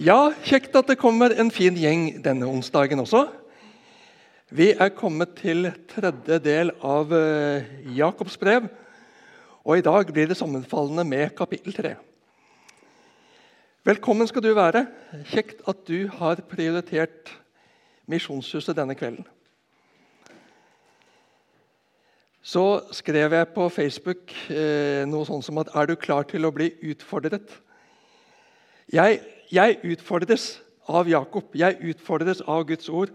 Ja, kjekt at det kommer en fin gjeng denne onsdagen også. Vi er kommet til tredje del av eh, Jakobs brev. Og i dag blir det sammenfallende med kapittel 3. Velkommen skal du være. Kjekt at du har prioritert Misjonshuset denne kvelden. Så skrev jeg på Facebook eh, noe sånn som at Er du klar til å bli utfordret? Jeg jeg utfordres av Jakob, jeg utfordres av Guds ord.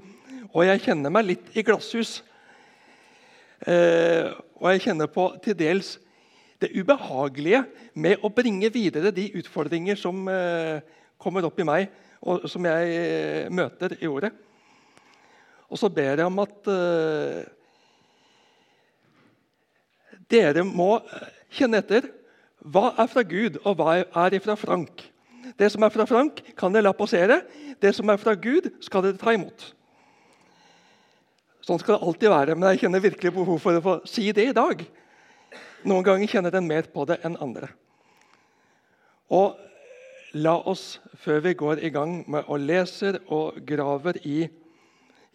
Og jeg kjenner meg litt i glasshus. Eh, og jeg kjenner på til dels det ubehagelige med å bringe videre de utfordringer som eh, kommer opp i meg, og som jeg eh, møter i ordet. Og så ber jeg om at eh, dere må kjenne etter. Hva er fra Gud, og hva er fra Frank? Det som er fra Frank, kan dere la passere. Det som er fra Gud, skal dere ta imot. Sånn skal det alltid være, men jeg kjenner virkelig behov for å få si det i dag. Noen ganger kjenner en mer på det enn andre. Og la oss, før vi går i gang med å lese og graver i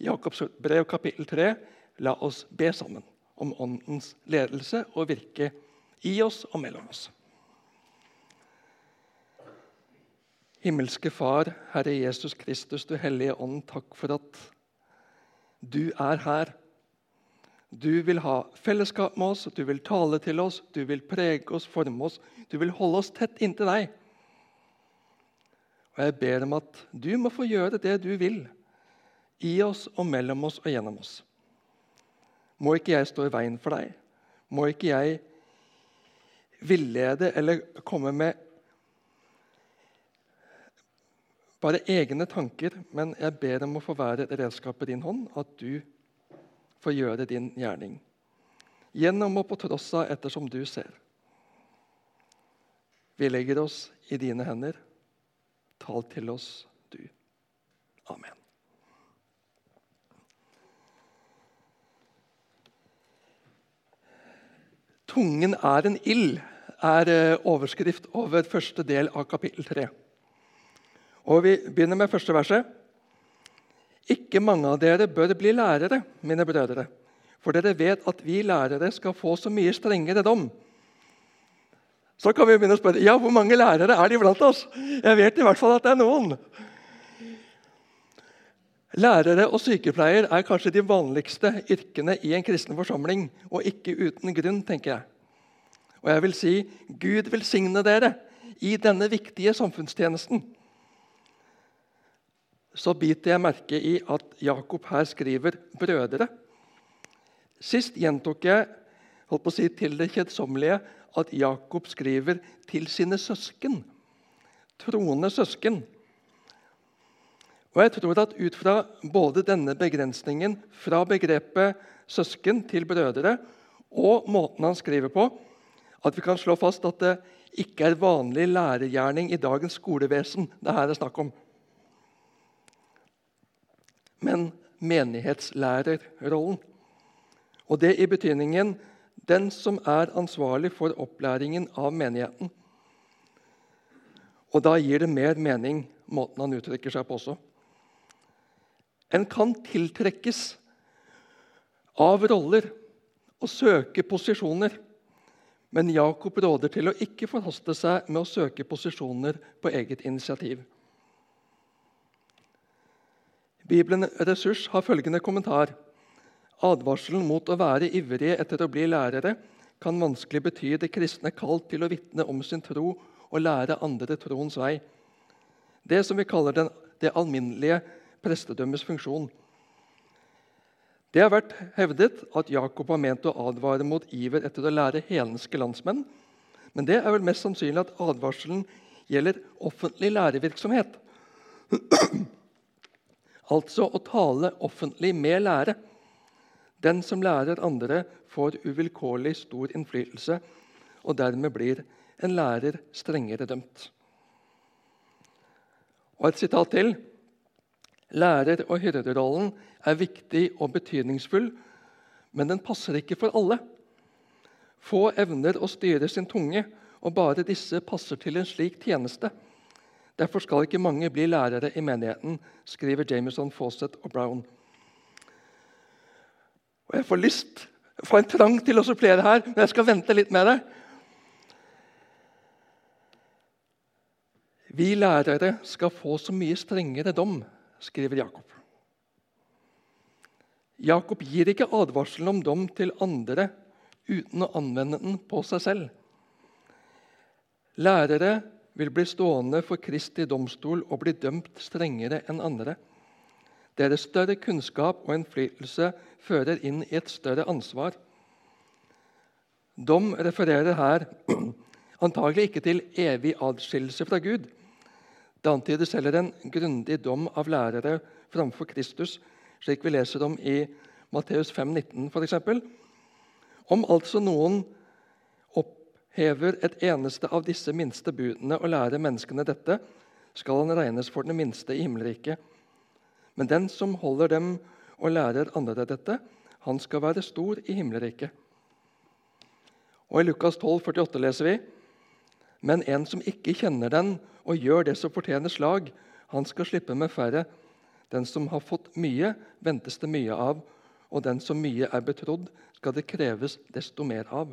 Jakobs brev kapittel 3, la oss be sammen om Åndens ledelse og virke i oss og mellom oss. Himmelske Far, Herre Jesus Kristus, du hellige ånd, takk for at du er her. Du vil ha fellesskap med oss, du vil tale til oss, du vil prege oss, forme oss. Du vil holde oss tett inntil deg. Og Jeg ber om at du må få gjøre det du vil i oss og mellom oss og gjennom oss. Må ikke jeg stå i veien for deg. Må ikke jeg villede eller komme med bare egne tanker, men jeg ber om å få være et redskap i din hånd, at du får gjøre din gjerning. Gjennom og på tross av ettersom du ser. Vi legger oss i dine hender. Tal til oss, du. Amen. Tungen er en ild, er eh, overskrift over første del av kapittel 3. Og Vi begynner med første verset. Ikke mange av dere bør bli lærere, mine brødre, for dere vet at vi lærere skal få så mye strengere dom. Så kan vi begynne å spørre ja, hvor mange lærere er det blant oss. Jeg vet i hvert fall at det er noen. Lærere og sykepleier er kanskje de vanligste yrkene i en kristen forsamling, og ikke uten grunn, tenker jeg. Og jeg vil si Gud velsigne dere i denne viktige samfunnstjenesten så biter jeg merke i at Jakob her skriver 'brødre'. Sist gjentok jeg holdt på å si, til det kjedsommelige at Jakob skriver til sine søsken. Troende søsken. Og jeg tror at ut fra både denne begrensningen fra begrepet søsken til brødre og måten han skriver på, at vi kan slå fast at det ikke er vanlig lærergjerning i dagens skolevesen det her er snakk om men menighetslærerrollen. Og det i betydningen den som er ansvarlig for opplæringen av menigheten. Og da gir det mer mening, måten han uttrykker seg på også. En kan tiltrekkes av roller og søke posisjoner. Men Jakob råder til å ikke forhaste seg med å søke posisjoner på eget initiativ. Bibelen Ressurs har følgende kommentar. Advarselen mot å være ivrige etter å bli lærere kan vanskelig bety det kristne kall til å vitne om sin tro og lære andre troens vei. Det som vi kaller den, det alminnelige prestedømmes funksjon. Det har vært hevdet at Jakob har ment å advare mot iver etter å lære helenske landsmenn. Men det er vel mest sannsynlig at advarselen gjelder offentlig lærevirksomhet. Altså å tale offentlig med lære. Den som lærer andre, får uvilkårlig stor innflytelse, og dermed blir en lærer strengere dømt. Og et sitat til. Lærer- og hyrderollen er viktig og betydningsfull, men den passer ikke for alle. Få evner å styre sin tunge, og bare disse passer til en slik tjeneste. Derfor skal ikke mange bli lærere i menigheten, skriver Jameson, Fawcett og Brown. Og Jeg får lyst, får en trang til å supplere her, men jeg skal vente litt med det. Vi lærere skal få så mye strengere dom, skriver Jakob. Jakob gir ikke advarselen om dom til andre uten å anvende den på seg selv. Lærere vil bli stående for Kristi domstol og bli dømt strengere enn andre. Deres større kunnskap og innflytelse fører inn i et større ansvar. Dom refererer her antagelig ikke til evig adskillelse fra Gud. Det antydes heller en grundig dom av lærere framfor Kristus, slik vi leser om i Matteus 5,19 f.eks. Om altså noen opphever et eneste av disse minste budene og lærer menneskene dette, skal han regnes for den minste i himmelriket. Men den som holder dem og lærer andre dette, han skal være stor i himmelriket. Og I Lukas 12, 48 leser vi men en som ikke kjenner den og gjør det som fortjener slag, han skal slippe med færre. Den som har fått mye, ventes det mye av, og den som mye er betrodd, skal det kreves desto mer av.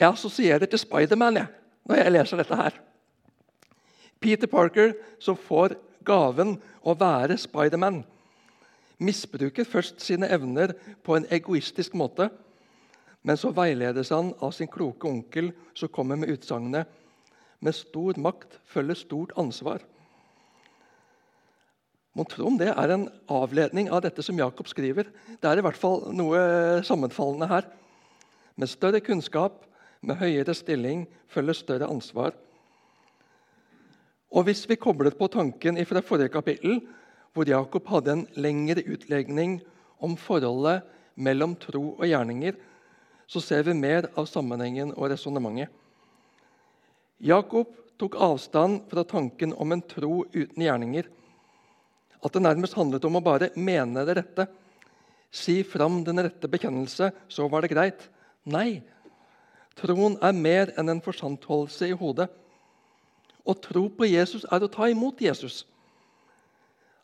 Jeg assosierer til Spiderman når jeg leser dette her. Peter Parker, som får gaven å være Spiderman, misbruker først sine evner på en egoistisk måte, men så veiledes han av sin kloke onkel, som kommer med utsagnet med stor makt følger stort ansvar. Mon tro om det er en avledning av dette som Jakob skriver. Det er i hvert fall noe sammenfallende her. Med større kunnskap, med høyere stilling, følger større ansvar. Og Hvis vi kobler på tanken fra forrige kapittel, hvor Jakob hadde en lengre utlegning om forholdet mellom tro og gjerninger, så ser vi mer av sammenhengen og resonnementet. Jakob tok avstand fra tanken om en tro uten gjerninger. At det nærmest handlet om å bare mene det rette. Si fram den rette bekjennelse, så var det greit. Nei. Troen er mer enn en forsantholdelse i hodet. Å tro på Jesus er å ta imot Jesus.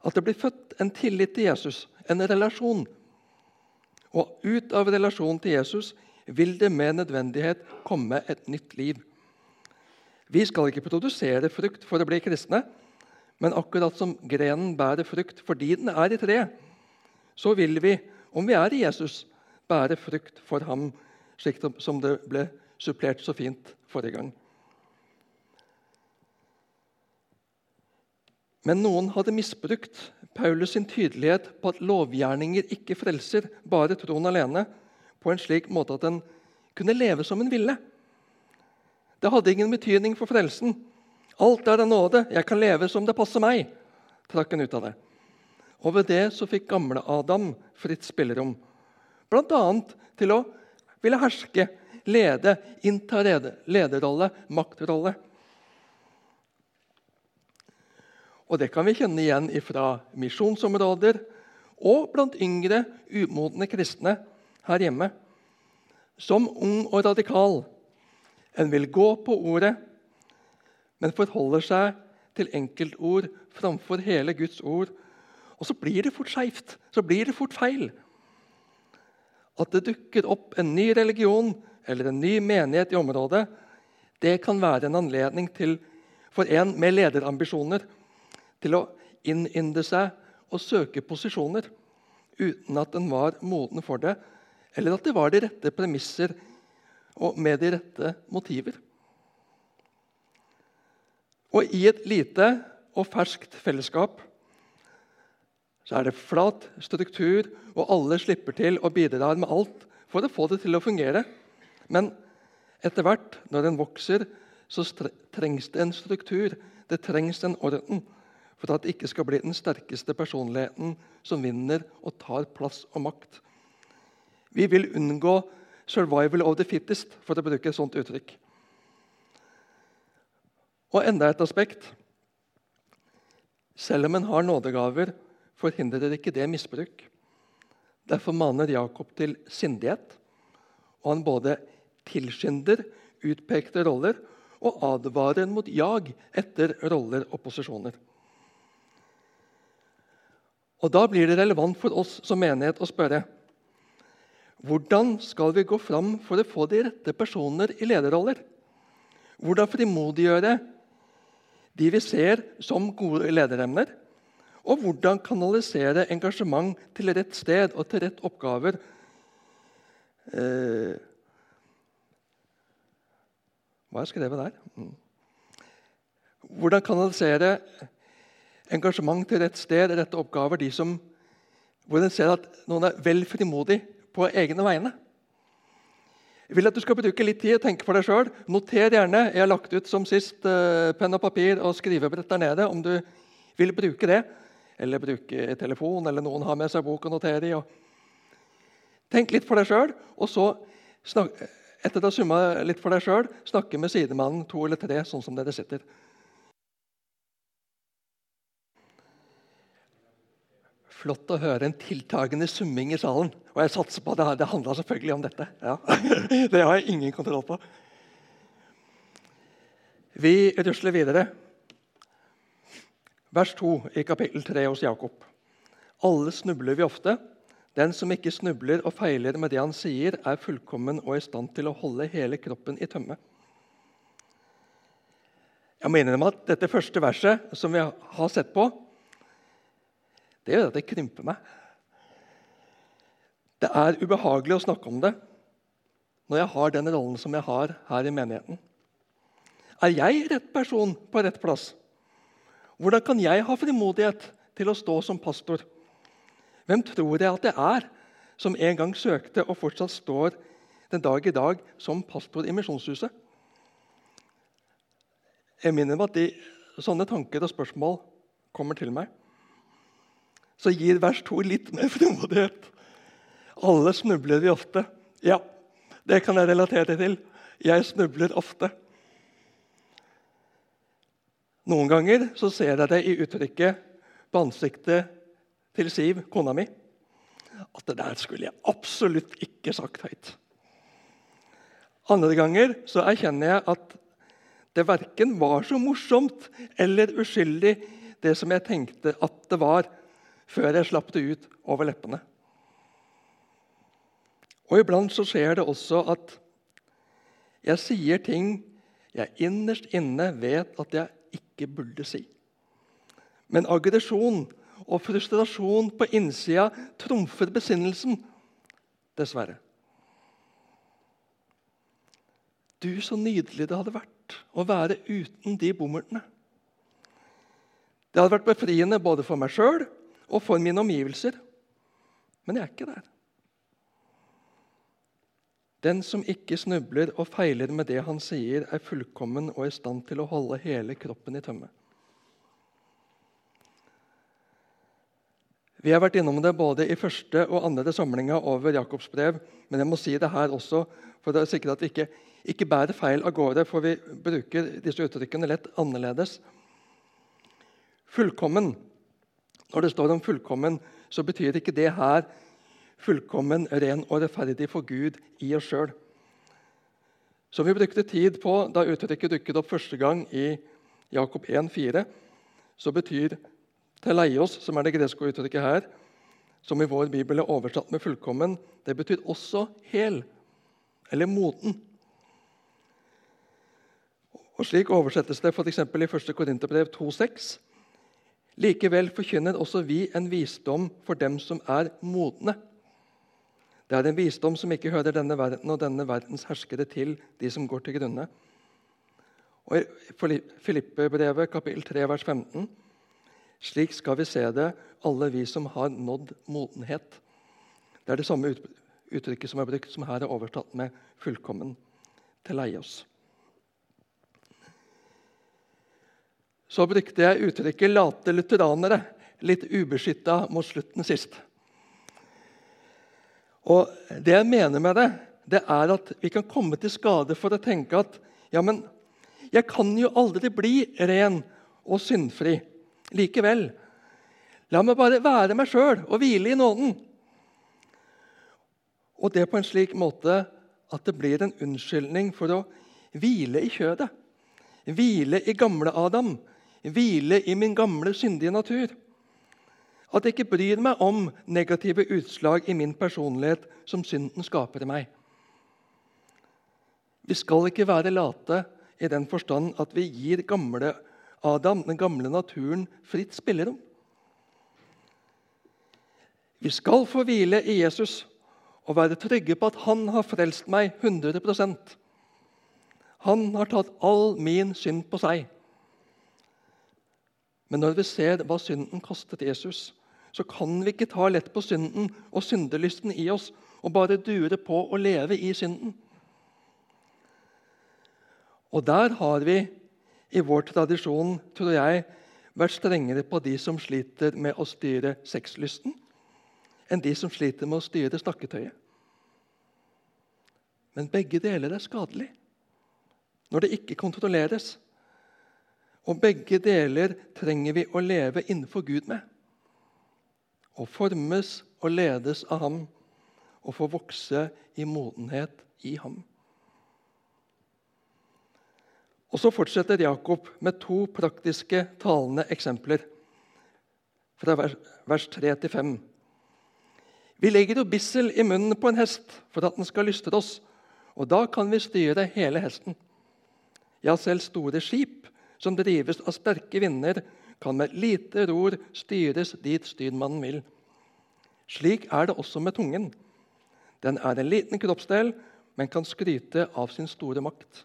At det blir født en tillit til Jesus, en relasjon. Og ut av relasjonen til Jesus vil det med nødvendighet komme et nytt liv. Vi skal ikke produsere frukt for å bli kristne, men akkurat som grenen bærer frukt fordi den er i tre, så vil vi, om vi er i Jesus, bære frukt for ham, slik som det ble supplert så fint forrige gang. Men noen hadde misbrukt Paulus sin tydelighet på at lovgjerninger ikke frelser, bare troen alene, på en slik måte at en kunne leve som en ville. Det hadde ingen betydning for frelsen. Alt er av nåde. Jeg kan leve som det passer meg. trakk han ut av det. Og ved det så fikk gamle Adam fritt spillerom. Bl.a. til å ville herske, lede, innta lederrolle, maktrolle. Og Det kan vi kjenne igjen fra misjonsområder og blant yngre, umodne kristne her hjemme. Som ung og radikal. En vil gå på ordet, men forholder seg til enkeltord framfor hele Guds ord. Og så blir det fort skeivt. Så blir det fort feil. At det dukker opp en ny religion eller en ny menighet i området, det kan være en anledning til, for en med lederambisjoner til å innynde seg og søke posisjoner uten at en var moden for det, eller at det var de rette premisser og med de rette motiver. Og i et lite og ferskt fellesskap så er det flat struktur, og alle slipper til og bidrar med alt for å få det til å fungere. Men etter hvert, når en vokser, så trengs det en struktur. Det trengs en orden for at det ikke skal bli den sterkeste personligheten som vinner og tar plass og makt. Vi vil unngå 'survival of the fittest', for å bruke et sånt uttrykk. Og enda et aspekt. Selv om en har nådegaver, forhindrer ikke det misbruk. Derfor maner Jakob til sindighet. Og han både tilskynder, utpekte roller og advarer mot jag etter roller og posisjoner. Og Da blir det relevant for oss som menighet å spørre hvordan skal vi gå fram for å få de rette personer i lederroller? Hvordan frimodiggjøre de vi ser som gode lederemner? Og hvordan kanalisere engasjement til rett sted og til rett oppgaver? Eh, hva har jeg skrevet der? Mm. Hvordan kanalisere engasjement til rett sted, rette oppgaver, de som, hvor en ser at noen er vel frimodig på egne vegne. Jeg vil at du skal bruke litt tid og tenke for deg sjøl. Noter gjerne. Jeg har lagt ut som sist uh, penn og papir og skrivebrett der nede om du vil bruke det. Eller bruke telefon, eller noen har med seg bok og notere i. Tenk litt for deg sjøl, og så snak, etter å ha summa litt for deg sjøl, snakke med sidemannen to eller tre, sånn som dere sitter. Flott å høre en tiltagende summing i salen. Og jeg satser på at det, det handla selvfølgelig om dette. Ja. Det har jeg ingen kontroll på. Vi rusler videre. Vers 2 i kapittel 3 hos Jakob. Alle snubler vi ofte. Den som ikke snubler og feiler med det han sier, er fullkommen og i stand til å holde hele kroppen i tømme. Jeg må innrømme at dette første verset som vi har sett på, det gjør at det krymper meg. Det er ubehagelig å snakke om det når jeg har den rollen som jeg har her i menigheten. Er jeg rett person på rett plass? Hvordan kan jeg ha frimodighet til å stå som pastor? Hvem tror jeg at jeg er, som en gang søkte og fortsatt står den dag i dag som pastor i Misjonshuset? Jeg minner om at de, sånne tanker og spørsmål kommer til meg så gir vers 2 litt mer frimodighet. Alle snubler vi ofte. Ja, det kan jeg relatere til. Jeg snubler ofte. Noen ganger så ser jeg det i uttrykket på ansiktet til Siv, kona mi, at det der skulle jeg absolutt ikke sagt høyt. Andre ganger så erkjenner jeg at det verken var så morsomt eller uskyldig, det som jeg tenkte at det var før jeg slapp det ut over leppene. Og Iblant så skjer det også at jeg sier ting jeg innerst inne vet at jeg ikke burde si. Men aggresjon og frustrasjon på innsida trumfer besinnelsen, dessverre. Du, så nydelig det hadde vært å være uten de bommertene. Det hadde vært befriende både for meg sjøl og for mine omgivelser. Men jeg er ikke der. Den som ikke snubler og feiler med det han sier, er fullkommen og i stand til å holde hele kroppen i tømme. Vi har vært innom det både i første og andre samlinga over Jakobs brev. Men jeg må si det her også for å sikre at vi ikke, ikke bærer feil av gårde. For vi bruker disse uttrykkene lett annerledes. Fullkommen når det står om fullkommen, så betyr ikke det her fullkommen, ren og rettferdig for Gud i oss sjøl. Som vi brukte tid på da uttrykket dukket opp første gang i Jakob 1,4, så betyr teleios, som er det greske uttrykket her, som i vår bibel er oversatt med 'fullkommen', det betyr også hel, eller moden. Og Slik oversettes det f.eks. i 1. Korinterbrev 2,6. Likevel forkynner også vi en visdom for dem som er modne. Det er en visdom som ikke hører denne verden og denne verdens herskere til, de som går til grunne. Og I Filippe-brevet kapittel 3, vers 15.: Slik skal vi se det, alle vi som har nådd modenhet. Det er det samme uttrykket som er brukt, som her er overtatt med 'fullkommen'. Til leie oss. så brukte jeg uttrykket 'late lutheranere', litt ubeskytta mot slutten sist. Og Det jeg mener med det, det er at vi kan komme til skade for å tenke at ja, men jeg kan jo aldri bli ren og syndfri likevel. La meg bare være meg sjøl og hvile i nåden. Og det på en slik måte at det blir en unnskyldning for å hvile i kjødet. Hvile i gamle Adam. Hvile i min gamle, syndige natur. At jeg ikke bryr meg om negative utslag i min personlighet som synden skaper i meg. Vi skal ikke være late i den forstand at vi gir gamle Adam, den gamle naturen, fritt spillerom. Vi skal få hvile i Jesus og være trygge på at han har frelst meg 100% Han har tatt all min synd på seg. Men når vi ser hva synden kostet Jesus, så kan vi ikke ta lett på synden og syndelysten i oss og bare dure på å leve i synden. Og der har vi i vår tradisjon, tror jeg, vært strengere på de som sliter med å styre sexlysten, enn de som sliter med å styre snakketøyet. Men begge deler er skadelig når det ikke kontrolleres. Og begge deler trenger vi å leve innenfor Gud med. Å formes og ledes av ham og få vokse i modenhet i ham. Og Så fortsetter Jakob med to praktiske talende eksempler fra vers 3 til 5. Vi legger jo bissel i munnen på en hest for at den skal lystre oss, og da kan vi styre hele hesten. Ja, selv store skip som drives av sterke vinder, kan med lite ror styres dit styrmannen vil. Slik er det også med tungen. Den er en liten kroppsdel, men kan skryte av sin store makt.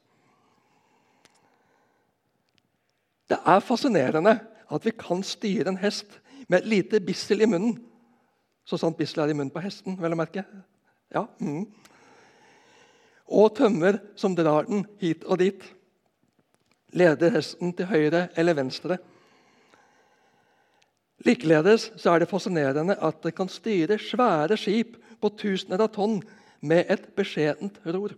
Det er fascinerende at vi kan styre en hest med et lite bissel i munnen. Så sant bissel er i munnen på hesten, vel å merke. Ja, mm. Og tømmer som drar den hit og dit. Leder hesten til høyre eller venstre. Likeledes så er det fascinerende at det kan styre svære skip på tusener av tonn med et beskjedent ror.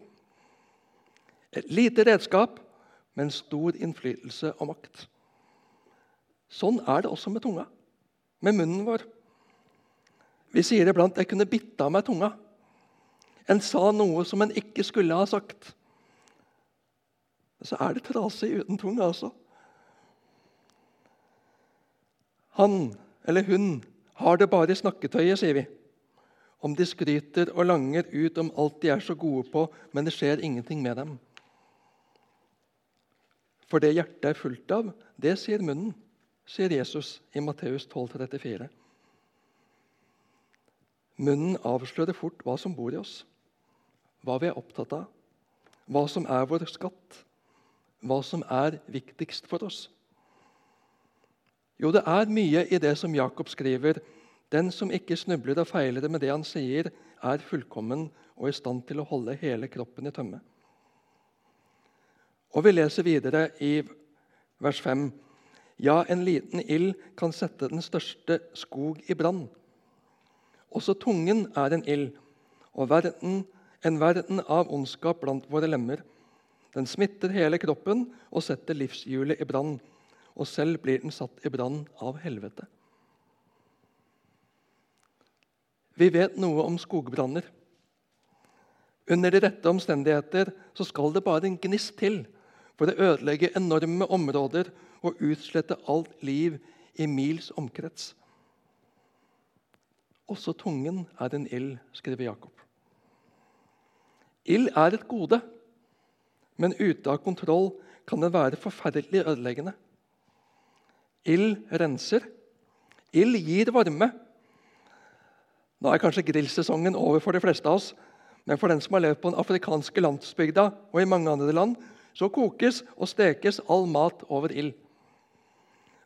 Et lite redskap men stor innflytelse og makt. Sånn er det også med tunga, med munnen vår. Vi sier iblant 'jeg kunne bitt av meg tunga'. En sa noe som en ikke skulle ha sagt. Så er det trasig uten tunga, altså. Han eller hun har det bare i snakketøyet, sier vi. Om de skryter og langer ut om alt de er så gode på, men det skjer ingenting med dem. For det hjertet er fullt av, det sier munnen, sier Jesus i Matteus 12, 34. Munnen avslører fort hva som bor i oss, hva vi er opptatt av, hva som er vår skatt, hva som er viktigst for oss. Jo, det er mye i det som Jakob skriver. Den som ikke snubler og feiler med det han sier, er fullkommen og i stand til å holde hele kroppen i tømme. Og Vi leser videre i vers 5. Ja, en liten ild kan sette den største skog i brann. Også tungen er en ild, og verden, en verden av ondskap blant våre lemmer. Den smitter hele kroppen og setter livshjulet i brann. Og selv blir den satt i brann av helvete. Vi vet noe om skogbranner. Under de rette omstendigheter så skal det bare en gnist til for å ødelegge enorme områder og utslette alt liv i mils omkrets. Også tungen er en ild, skriver Jakob. Ild er et gode, men ute av kontroll kan den være forferdelig ødeleggende. Ild renser. Ild gir varme. Nå er kanskje grillsesongen over for de fleste av oss, men for den som har levd på den afrikanske landsbygda og i mange andre land, så kokes og stekes all mat over ild.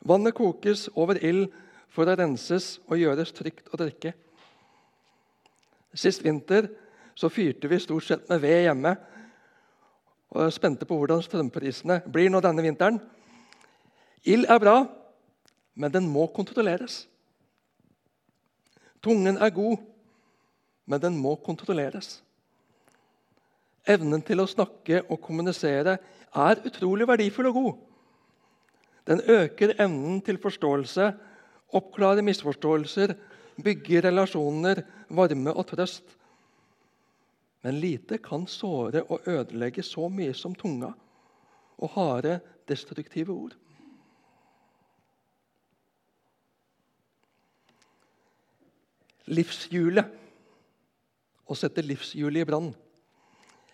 Vannet kokes over ild for å renses og gjøres trygt å drikke. Sist vinter så fyrte vi stort sett med ved hjemme og spente på hvordan strømprisene blir nå denne vinteren. Ild er bra, men den må kontrolleres. Tungen er god, men den må kontrolleres. Evnen til å snakke og kommunisere er utrolig verdifull og god. Den øker evnen til forståelse, oppklarer misforståelser, bygger relasjoner, varme og trøst. Men lite kan såre og ødelegge så mye som tunga og harde, destruktive ord. Livshjulet. Å sette livshjulet i brann.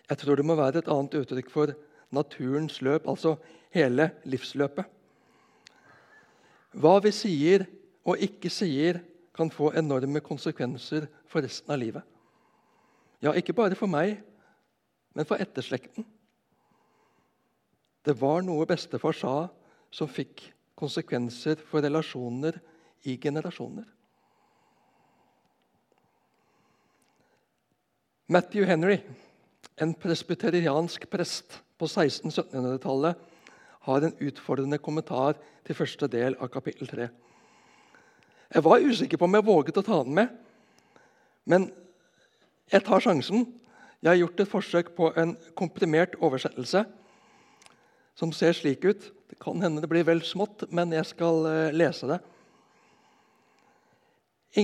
Jeg tror det må være et annet uttrykk for naturens løp, altså hele livsløpet. Hva vi sier og ikke sier, kan få enorme konsekvenser for resten av livet. Ja, ikke bare for meg, men for etterslekten. Det var noe bestefar sa som fikk konsekvenser for relasjoner i generasjoner. Matthew Henry, en presbyteriansk prest på 1600-1700-tallet, har en utfordrende kommentar til første del av kapittel 3. Jeg var usikker på om jeg våget å ta den med, men jeg tar sjansen. Jeg har gjort et forsøk på en komprimert oversettelse som ser slik ut. Det kan hende det blir vel smått, men jeg skal eh, lese det.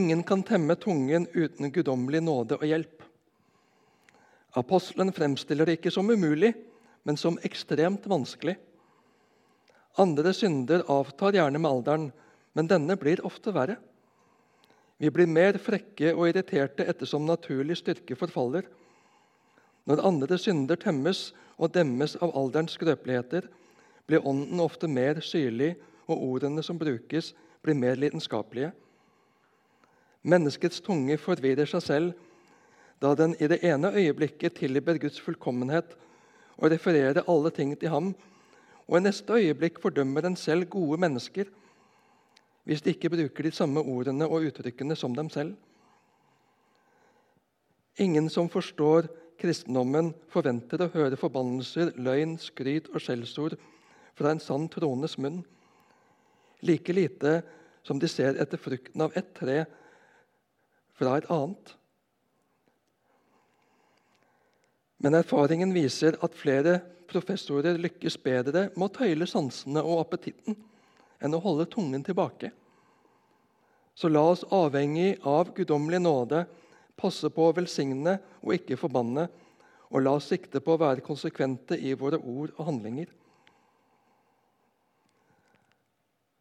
Ingen kan temme tungen uten guddommelig nåde og hjelp. Apostelen fremstiller det ikke som umulig, men som ekstremt vanskelig. Andre synder avtar gjerne med alderen, men denne blir ofte verre. Vi blir mer frekke og irriterte ettersom naturlig styrke forfaller. Når andre synder temmes og demmes av alderens skrøpeligheter, blir ånden ofte mer syrlig, og ordene som brukes, blir mer lidenskapelige. Menneskets tunge forvirrer seg selv da den i det ene øyeblikket tilber Guds fullkommenhet og refererer alle ting til ham, og i neste øyeblikk fordømmer den selv gode mennesker hvis de ikke bruker de samme ordene og uttrykkene som dem selv. Ingen som forstår kristendommen, forventer å høre forbannelser, løgn, skryt og skjellsord fra en sann trones munn. Like lite som de ser etter frukten av ett tre fra et annet. Men erfaringen viser at flere professorer lykkes bedre med å tøyle sansene og appetitten enn å holde tungen tilbake. Så la oss avhengig av guddommelig nåde passe på å velsigne og ikke forbanne, og la oss sikte på å være konsekvente i våre ord og handlinger.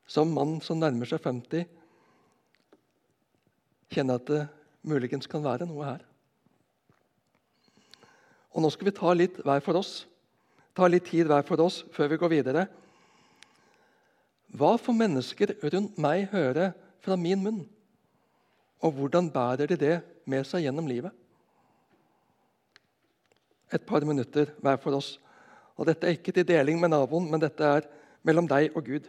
Som mann som nærmer seg 50, kjenner jeg at det muligens kan være noe her. Og Nå skal vi ta litt hver for oss. Ta litt tid hver for oss før vi går videre. Hva får mennesker rundt meg høre fra min munn? Og hvordan bærer de det med seg gjennom livet? Et par minutter hver for oss. Og Dette er ikke til deling med naboen, men dette er mellom deg og Gud.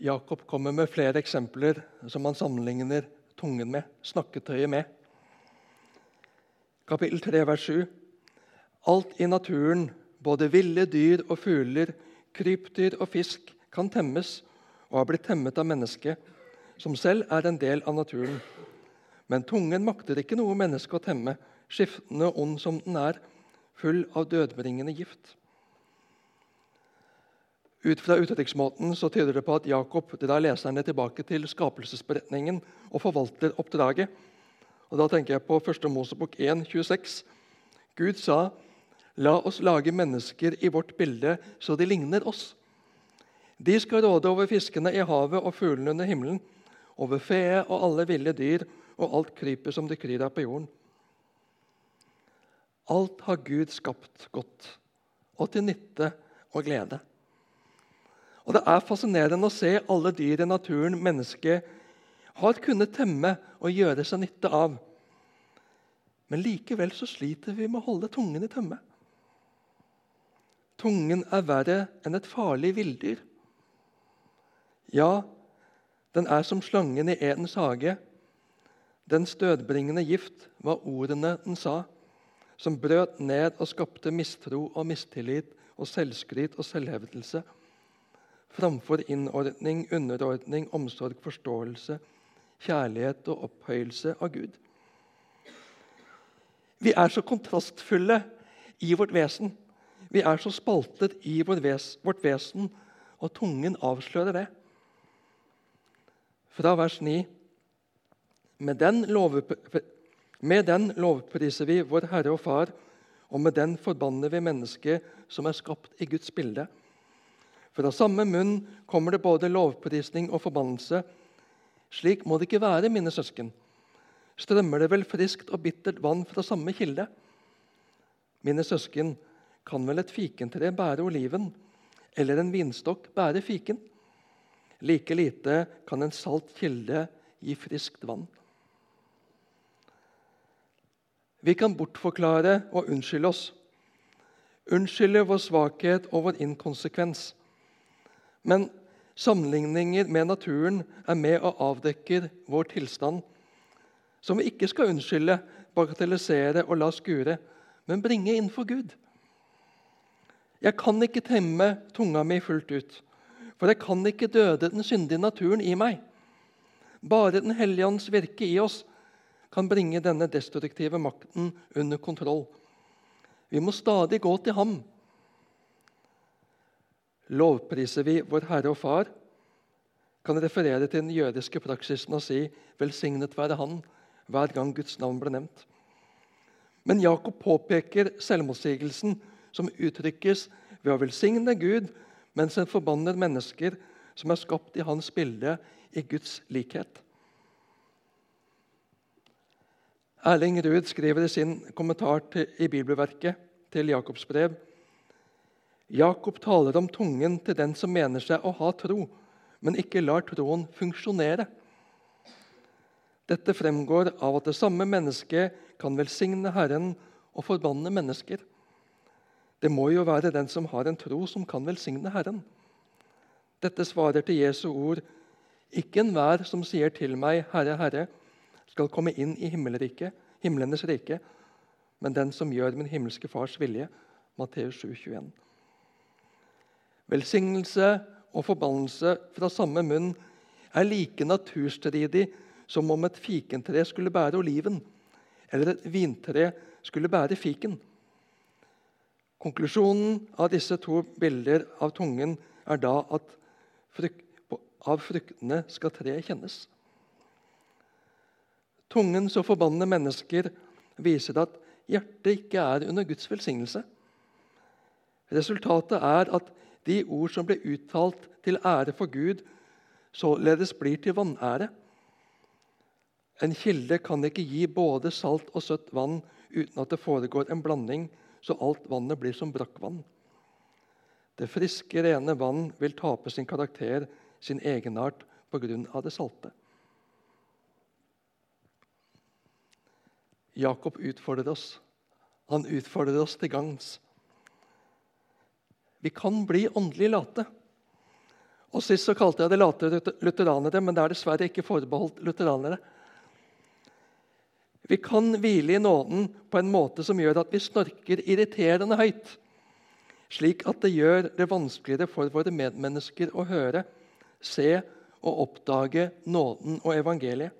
Jakob kommer med flere eksempler som han sammenligner tungen med, snakketøyet med. Kapittel 3, vers 7. Alt i naturen, både ville dyr og fugler, krypdyr og fisk, kan temmes og har blitt temmet av mennesket, som selv er en del av naturen. Men tungen makter ikke noe menneske å temme, skiftende og ond som den er, full av dødbringende gift. Ut fra uttrykksmåten så tyder det på at Jakob drar leserne tilbake til skapelsesberetningen og forvalter oppdraget. Og Da tenker jeg på 1. Mosebok 1, 26. Gud sa, 'La oss lage mennesker i vårt bilde, så de ligner oss.' De skal råde over fiskene i havet og fuglene under himmelen, over fe og alle ville dyr og alt krypet som det kryr av på jorden. Alt har Gud skapt godt, og til nytte og glede. Og Det er fascinerende å se alle dyr i naturen mennesket har kunnet temme og gjøre seg nytte av. Men likevel så sliter vi med å holde tungen i tømme. Tungen er verre enn et farlig villdyr. Ja, den er som slangen i Edens hage. Den stødbringende gift var ordene den sa, som brøt ned og skapte mistro og mistillit og selvskryt og selvhevdelse framfor innordning, underordning, omsorg, forståelse, kjærlighet og opphøyelse av Gud. Vi er så kontrastfulle i vårt vesen. Vi er så spaltet i vårt vesen, og tungen avslører det. fra vers 9. Med den, med den lovpriser vi vår Herre og Far, og med den forbanner vi mennesket som er skapt i Guds bilde. For av samme munn kommer det både lovprisning og forbannelse. Slik må det ikke være, mine søsken. Strømmer det vel friskt og bittert vann fra samme kilde? Mine søsken, kan vel et fikentre bære oliven, eller en vinstokk bære fiken? Like lite kan en salt kilde gi friskt vann. Vi kan bortforklare og unnskylde oss. Unnskylde vår svakhet og vår inkonsekvens. Men sammenligninger med naturen er med og avdekker vår tilstand, som vi ikke skal unnskylde, bagatellisere og la skure, men bringe innenfor Gud. Jeg kan ikke temme tunga mi fullt ut, for jeg kan ikke døde den syndige naturen i meg. Bare Den hellige ånds virke i oss kan bringe denne destruktive makten under kontroll. Vi må stadig gå til ham. Lovpriser vi vår Herre og Far, kan referere til den jødiske praksisen og si 'velsignet være Han' hver gang Guds navn ble nevnt. Men Jakob påpeker selvmotsigelsen som uttrykkes ved å velsigne Gud mens en forbanner mennesker som er skapt i hans bilde i Guds likhet. Erling Ruud skriver i sin kommentar til, i bibelverket til Jakobs brev Jakob taler om tungen til den som mener seg å ha tro, men ikke lar troen funksjonere. Dette fremgår av at det samme mennesket kan velsigne Herren og forbanne mennesker. Det må jo være den som har en tro, som kan velsigne Herren. Dette svarer til Jesu ord. Ikke enhver som sier til meg, Herre, Herre, skal komme inn i himlenes rike, men den som gjør min himmelske Fars vilje. Matteus 7, 21. Velsignelse og forbannelse fra samme munn er like naturstridig som om et fikentre skulle bære oliven, eller et vintre skulle bære fiken. Konklusjonen av disse to bilder av tungen er da at av fruktene skal treet kjennes. Tungen som forbanner mennesker, viser at hjertet ikke er under Guds velsignelse. Resultatet er at de ord som ble uttalt til ære for Gud, således blir til vanære. En kilde kan ikke gi både salt og søtt vann uten at det foregår en blanding, så alt vannet blir som brakkvann. Det friske, rene vann vil tape sin karakter, sin egenart, pga. det salte. Jakob utfordrer oss. Han utfordrer oss til gangs. Vi kan bli åndelig late. Og Sist så kalte jeg det late lutheranere, men det er dessverre ikke forbeholdt lutheranere. Vi kan hvile i nåden på en måte som gjør at vi snorker irriterende høyt, slik at det gjør det vanskeligere for våre medmennesker å høre, se og oppdage nåden og evangeliet.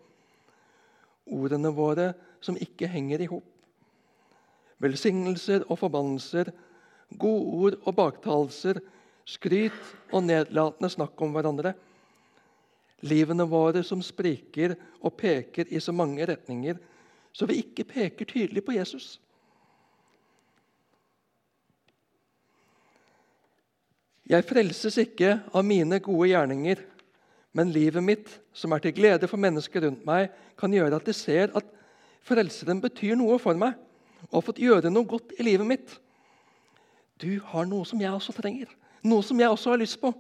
Ordene våre som ikke henger i hop. Velsignelser og forbannelser, godord og baktalelser, skryt og nedlatende snakk om hverandre. Livene våre som spriker og peker i så mange retninger, så vi ikke peker tydelig på Jesus. Jeg frelses ikke av mine gode gjerninger, men livet mitt, som er til glede for mennesker rundt meg, kan gjøre at de ser at Frelseren betyr noe for meg og har fått gjøre noe godt i livet mitt. Du har noe som jeg også trenger, noe som jeg også har lyst på.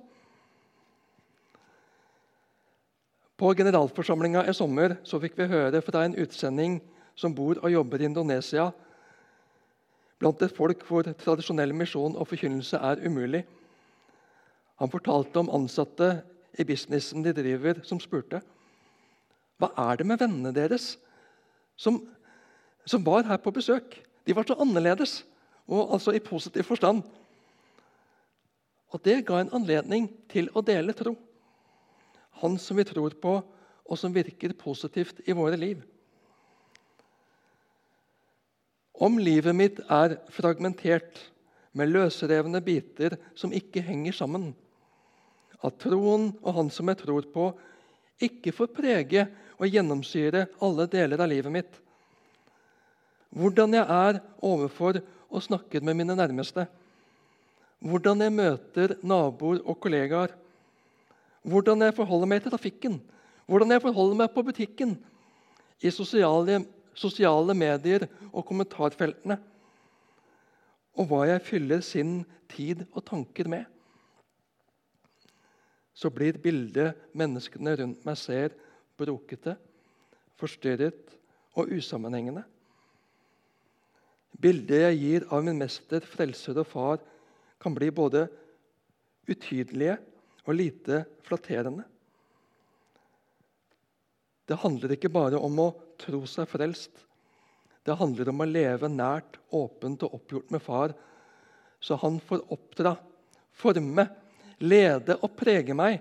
På generalforsamlinga i sommer så fikk vi høre fra en utsending som bor og jobber i Indonesia, blant et folk hvor tradisjonell misjon og forkynnelse er umulig. Han fortalte om ansatte i businessen de driver, som spurte hva er det med vennene deres som, som var her på besøk. De var så annerledes, og altså i positiv forstand. Og Det ga en anledning til å dele tro. Han som vi tror på, og som virker positivt i våre liv. Om livet mitt er fragmentert med løsrevne biter som ikke henger sammen, at troen og han som jeg tror på, ikke får prege og gjennomsyre alle deler av livet mitt. Hvordan jeg er overfor og snakker med mine nærmeste. Hvordan jeg møter naboer og kollegaer. Hvordan jeg forholder meg til trafikken. Hvordan jeg forholder meg på butikken. I sosiale, sosiale medier og kommentarfeltene. Og hva jeg fyller sin tid og tanker med. Så blir bildet menneskene rundt meg ser, brokete, forstyrret og usammenhengende. Bildet jeg gir av min mester, frelser og far, kan bli både utydelige og lite flatterende. Det handler ikke bare om å tro seg frelst. Det handler om å leve nært, åpent og oppgjort med far, så han får oppdra, forme, lede og prege meg.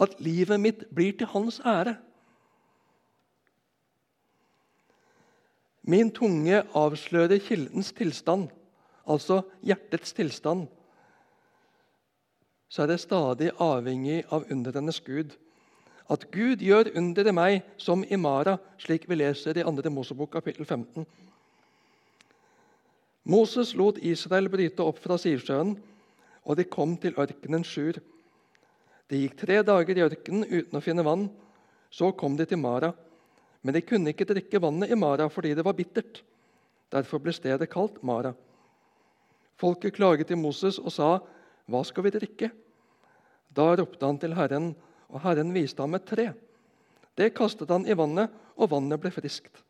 At livet mitt blir til hans ære. Min tunge avslører kildens tilstand, altså hjertets tilstand. Så er det stadig avhengig av underenes Gud. At Gud gjør under meg som i Mara, slik vi leser i 2. Mosebok kapittel 15. Moses lot Israel bryte opp fra Sivsjøen, og de kom til ørkenen Sjur. De gikk tre dager i ørkenen uten å finne vann. Så kom de til Mara. Men de kunne ikke drikke vannet i Mara fordi det var bittert. Derfor ble stedet kalt Mara. Folket klaget til Moses og sa, 'Hva skal vi drikke?' Da ropte han til Herren, og Herren viste ham et tre. Det kastet han i vannet, og vannet ble friskt.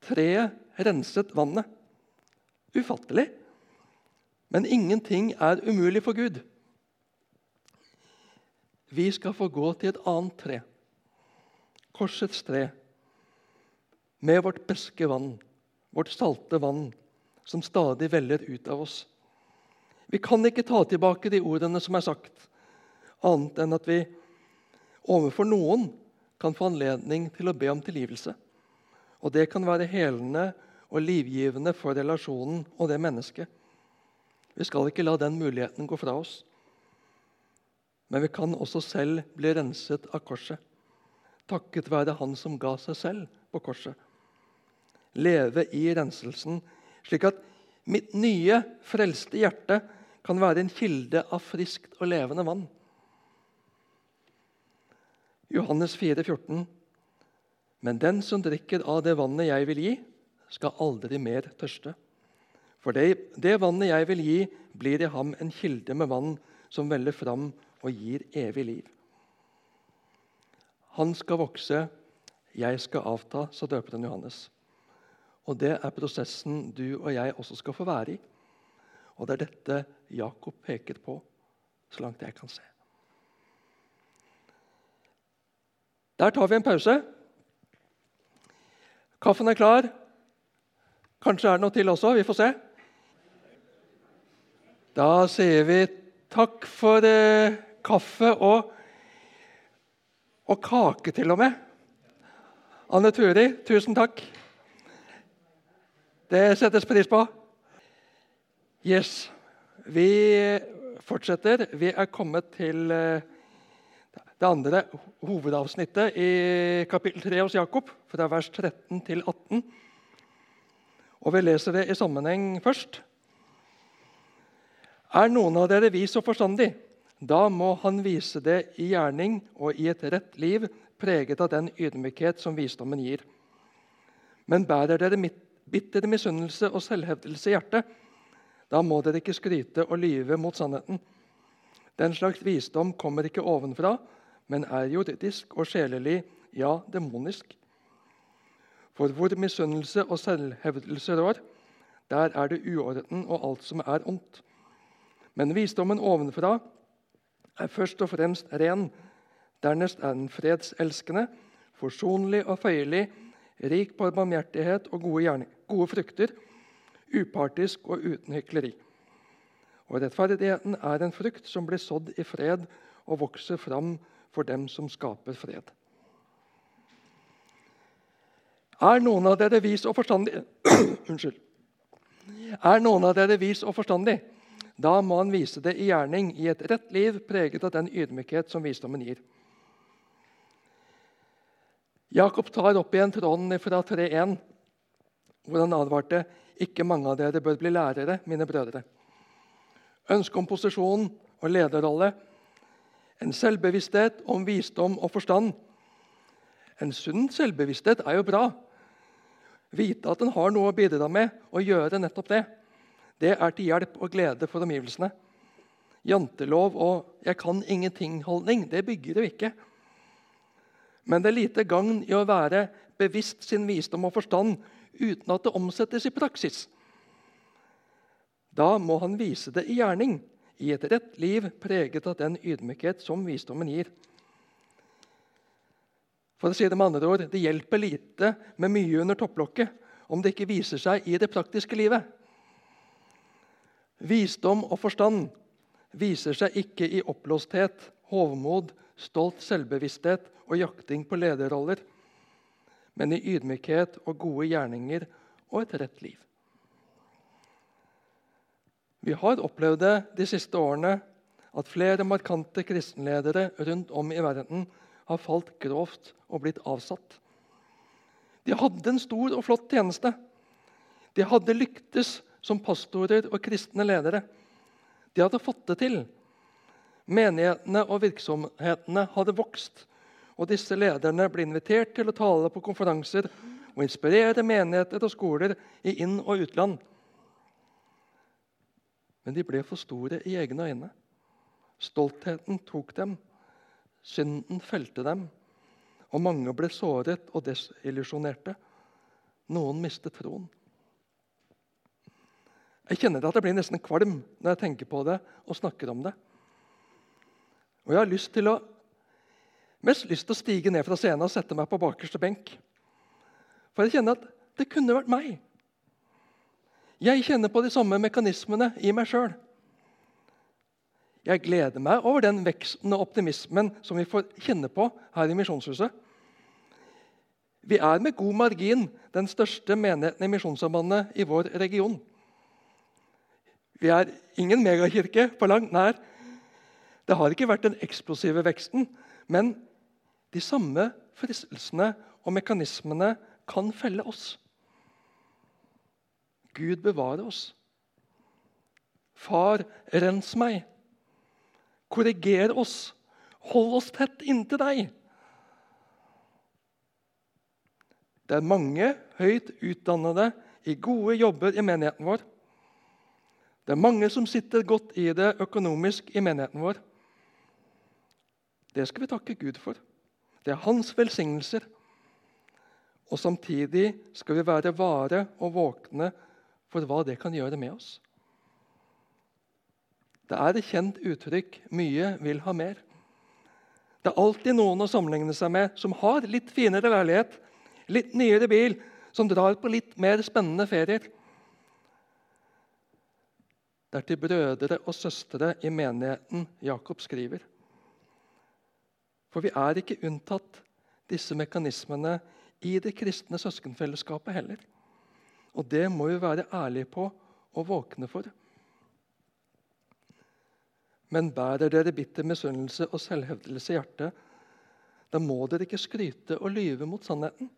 Treet renset vannet. Ufattelig. Men ingenting er umulig for Gud. Vi skal få gå til et annet tre korsets tre, med vårt beske vann, vårt salte vann, som stadig veller ut av oss. Vi kan ikke ta tilbake de ordene som er sagt, annet enn at vi overfor noen kan få anledning til å be om tilgivelse. Og det kan være helende og livgivende for relasjonen og det mennesket. Vi skal ikke la den muligheten gå fra oss. Men vi kan også selv bli renset av korset takket være Han som ga seg selv på korset. Leve i renselsen, slik at mitt nye, frelste hjerte kan være en kilde av friskt og levende vann. Johannes 4, 14. Men den som drikker av det vannet jeg vil gi, skal aldri mer tørste. For det, det vannet jeg vil gi, blir i ham en kilde med vann som veller fram og gir evig liv. Han skal vokse, jeg skal avta, sa døperen Johannes. Og Det er prosessen du og jeg også skal få være i. Og det er dette Jakob peker på, så langt jeg kan se. Der tar vi en pause. Kaffen er klar. Kanskje er det noe til også. Vi får se. Da sier vi takk for eh, kaffe og og kake, til og med. Anne Turi, tusen takk. Det settes pris på. Yes. Vi fortsetter. Vi er kommet til eh, det andre hovedavsnittet i kapittel 3 hos Jakob, fra vers 13 til 18. Og vi leser det i sammenheng først. Er noen av dere vis og forstandig? Da må han vise det i gjerning og i et rett liv, preget av den ydmykhet som visdommen gir. Men bærer dere bitter misunnelse og selvhevdelse i hjertet, da må dere ikke skryte og lyve mot sannheten. Den slags visdom kommer ikke ovenfra, men er juridisk og sjelelig, ja, demonisk. For hvor misunnelse og selvhevdelse rår, der er det uorden og alt som er ondt. Men visdommen ovenfra er først og fremst ren. Dernest er den fredselskende, forsonlig og føyelig, rik på barmhjertighet og gode, gode frukter, upartisk og uten hykleri. Og rettferdigheten er en frukt som blir sådd i fred og vokser fram for dem som skaper fred. Er noen av dere vis og forstandig Unnskyld. Er noen av dere vis og forstandig? Da må han vise det i gjerning, i et rett liv preget av den ydmykhet som visdommen gir. Jakob tar opp igjen tråden fra 3.1, hvor han advarte ikke mange av dere bør bli lærere, mine brødre. Ønsket om posisjon og lederrolle, en selvbevissthet om visdom og forstand. En sunn selvbevissthet er jo bra. Vite at en har noe å bidra med, og gjøre nettopp det, det er til hjelp og glede for omgivelsene. Jantelov og 'jeg kan ingenting'-holdning det bygger jo ikke. Men det er lite gagn i å være bevisst sin visdom og forstand uten at det omsettes i praksis. Da må han vise det i gjerning, i et rett liv preget av den ydmykhet som visdommen gir. For å si Det med andre ord, det hjelper lite med mye under topplokket om det ikke viser seg i det praktiske livet. Visdom og forstand viser seg ikke i oppblåsthet, hovmod, stolt selvbevissthet og jakting på lederroller, men i ydmykhet og gode gjerninger og et rett liv. Vi har opplevd det de siste årene at flere markante kristenledere rundt om i verden har falt grovt og blitt avsatt. De hadde en stor og flott tjeneste. De hadde lyktes som pastorer og kristne ledere. De hadde fått det til. Menighetene og virksomhetene hadde vokst. Og disse lederne ble invitert til å tale på konferanser og inspirere menigheter og skoler i inn- og utland. Men de ble for store i egne øyne. Stoltheten tok dem. Synden felte dem. Og mange ble såret og desillusjonerte. Noen mistet troen. Jeg kjenner at jeg blir nesten kvalm når jeg tenker på det og snakker om det. Og jeg har lyst til å, mest lyst til å stige ned fra scenen og sette meg på bakerste benk. For jeg kjenner at det kunne vært meg. Jeg kjenner på de samme mekanismene i meg sjøl. Jeg gleder meg over den veksten og optimismen som vi får kjenne på her i Misjonshuset. Vi er med god margin den største menigheten i Misjonssambandet i vår region. Vi er ingen megakirke på langt nær. Det har ikke vært den eksplosive veksten, men de samme fristelsene og mekanismene kan felle oss. Gud bevare oss. Far, rens meg. Korriger oss. Hold oss tett inntil deg. Det er mange høyt utdannede i gode jobber i menigheten vår. Det er mange som sitter godt i det økonomisk i menigheten vår. Det skal vi takke Gud for. Det er hans velsignelser. Og samtidig skal vi være vare og våkne for hva det kan gjøre med oss. Det er et kjent uttrykk 'mye vil ha mer'. Det er alltid noen å sammenligne seg med som har litt finere leilighet, litt nyere bil, som drar på litt mer spennende ferier. Det er til brødre og søstre i menigheten Jakob skriver. For vi er ikke unntatt disse mekanismene i det kristne søskenfellesskapet heller. Og det må vi være ærlige på og våkne for. Men bærer dere bitter misunnelse og selvhevdelse i hjertet, da må dere ikke skryte og lyve mot sannheten.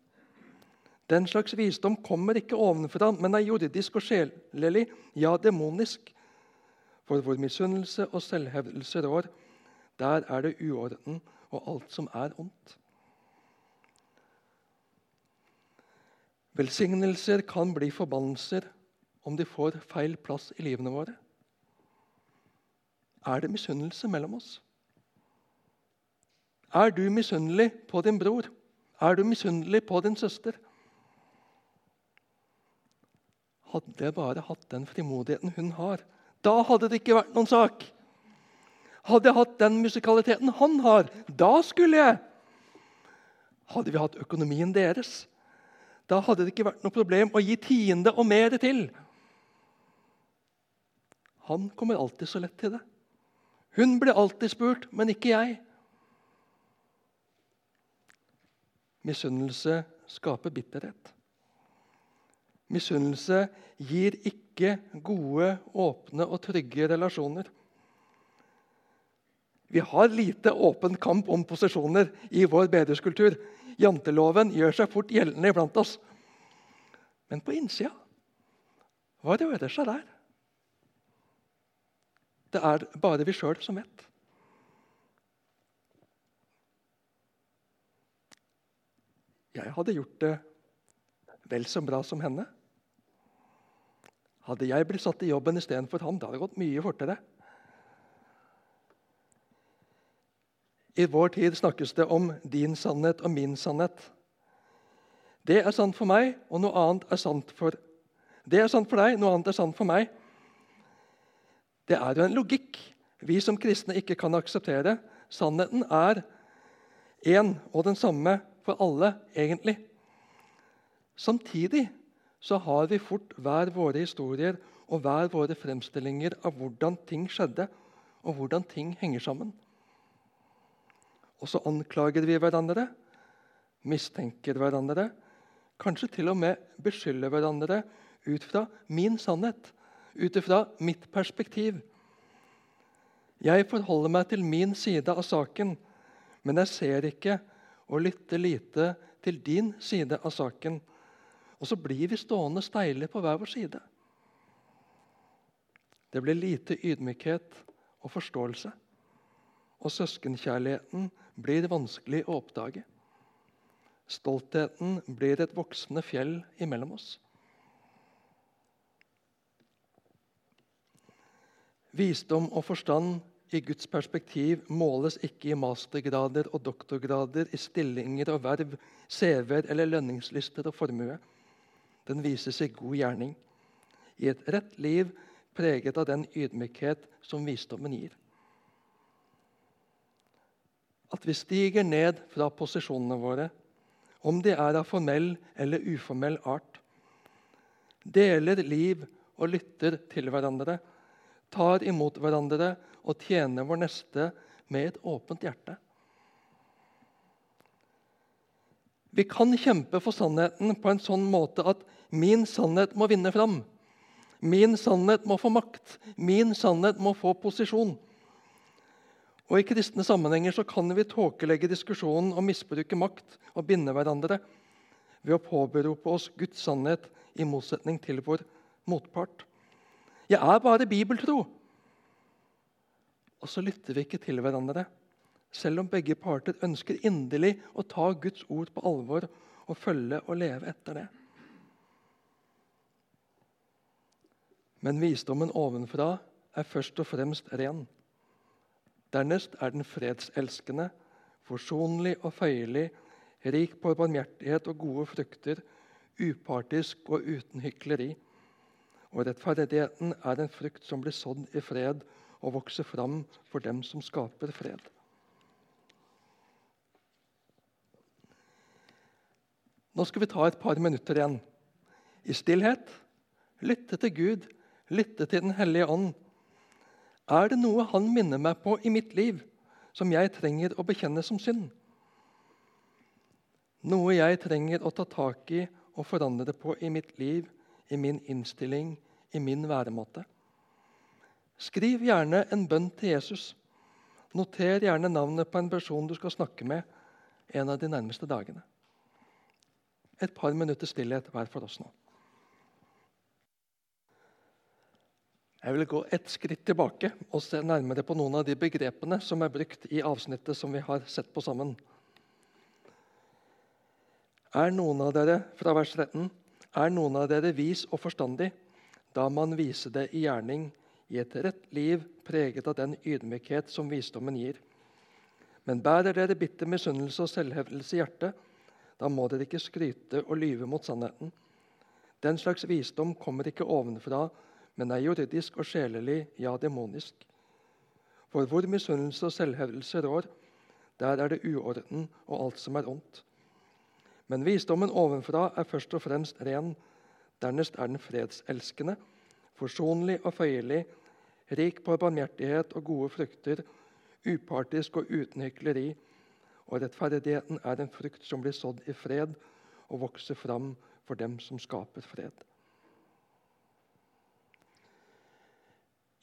Den slags visdom kommer ikke ovenfra, men er jordisk og sjelelig, ja, demonisk. For hvor misunnelse og selvhevdelse rår, der er det uorden og alt som er ondt. Velsignelser kan bli forbannelser om de får feil plass i livene våre. Er det misunnelse mellom oss? Er du misunnelig på din bror? Er du misunnelig på din søster? Hadde jeg bare hatt den frimodigheten hun har, da hadde det ikke vært noen sak. Hadde jeg hatt den musikaliteten han har, da skulle jeg Hadde vi hatt økonomien deres, da hadde det ikke vært noe problem å gi tiende og mer til. Han kommer alltid så lett til det. Hun blir alltid spurt, men ikke jeg. Misunnelse skaper bitterhet. Misunnelse gir ikke gode, åpne og trygge relasjoner. Vi har lite åpen kamp om posisjoner i vår bederskultur. Janteloven gjør seg fort gjeldende iblant oss. Men på innsida hva rører seg der? Det er bare vi sjøl som vet. Jeg hadde gjort det vel så bra som henne. Hadde jeg blitt satt i jobben istedenfor ham, da hadde det gått mye fortere. I vår tid snakkes det om din sannhet og min sannhet. Det er sant for meg, og noe annet er sant for Det er sant for deg, noe annet er sant for meg. Det er jo en logikk vi som kristne ikke kan akseptere. Sannheten er én og den samme for alle, egentlig. Samtidig så har vi fort hver våre historier og hver våre fremstillinger av hvordan ting skjedde, og hvordan ting henger sammen. Og så anklager vi hverandre, mistenker hverandre, kanskje til og med beskylder hverandre ut fra min sannhet, ut fra mitt perspektiv. Jeg forholder meg til min side av saken, men jeg ser ikke og lytter lite til din side av saken. Og så blir vi stående steile på hver vår side. Det blir lite ydmykhet og forståelse. Og søskenkjærligheten blir vanskelig å oppdage. Stoltheten blir et voksende fjell imellom oss. Visdom og forstand i Guds perspektiv måles ikke i mastergrader og doktorgrader, i stillinger og verv, CV-er eller lønningslister og formue. Den viser seg god gjerning, i et rett liv preget av den ydmykhet som visdommen gir. At vi stiger ned fra posisjonene våre, om de er av formell eller uformell art, deler liv og lytter til hverandre, tar imot hverandre og tjener vår neste med et åpent hjerte. Vi kan kjempe for sannheten på en sånn måte at min sannhet må vinne fram. Min sannhet må få makt. Min sannhet må få posisjon. Og I kristne sammenhenger så kan vi tåkelegge diskusjonen og misbruke makt og binde hverandre ved å påberope oss Guds sannhet i motsetning til vår motpart. Jeg er bare bibeltro. Og så lytter vi ikke til hverandre selv om begge parter ønsker inderlig å ta Guds ord på alvor og følge og leve etter det. Men visdommen ovenfra er først og fremst ren. Dernest er den fredselskende, forsonlig og føyelig, rik på barmhjertighet og gode frukter, upartisk og uten hykleri. Og rettferdigheten er en frukt som blir sådd i fred og vokser fram for dem som skaper fred. Nå skal vi ta et par minutter igjen. I stillhet. Lytte til Gud. Lytte til Den hellige ånd. Er det noe Han minner meg på i mitt liv som jeg trenger å bekjenne som synd? Noe jeg trenger å ta tak i og forandre på i mitt liv, i min innstilling, i min væremåte? Skriv gjerne en bønn til Jesus. Noter gjerne navnet på en person du skal snakke med en av de nærmeste dagene et par minutter stillhet hver for oss nå. Jeg vil gå et skritt tilbake og se nærmere på noen av de begrepene som er brukt i avsnittet som vi har sett på sammen. Er noen av dere fra vers 13, er noen av dere vis og forstandig, da man viser det i gjerning, i et rett liv preget av den ydmykhet som visdommen gir. Men bærer dere bitter misunnelse og selvhevdelse i hjertet, da må dere ikke skryte og lyve mot sannheten. Den slags visdom kommer ikke ovenfra, men er juridisk og sjelelig, ja, demonisk. For hvor misunnelse og selvhevdelse rår, der er det uorden og alt som er ondt. Men visdommen ovenfra er først og fremst ren. Dernest er den fredselskende, forsonlig og føyelig, rik på barmhjertighet og gode frukter, upartisk og uten hykleri og rettferdigheten er en frukt som blir sådd i fred og vokser fram for dem som skaper fred.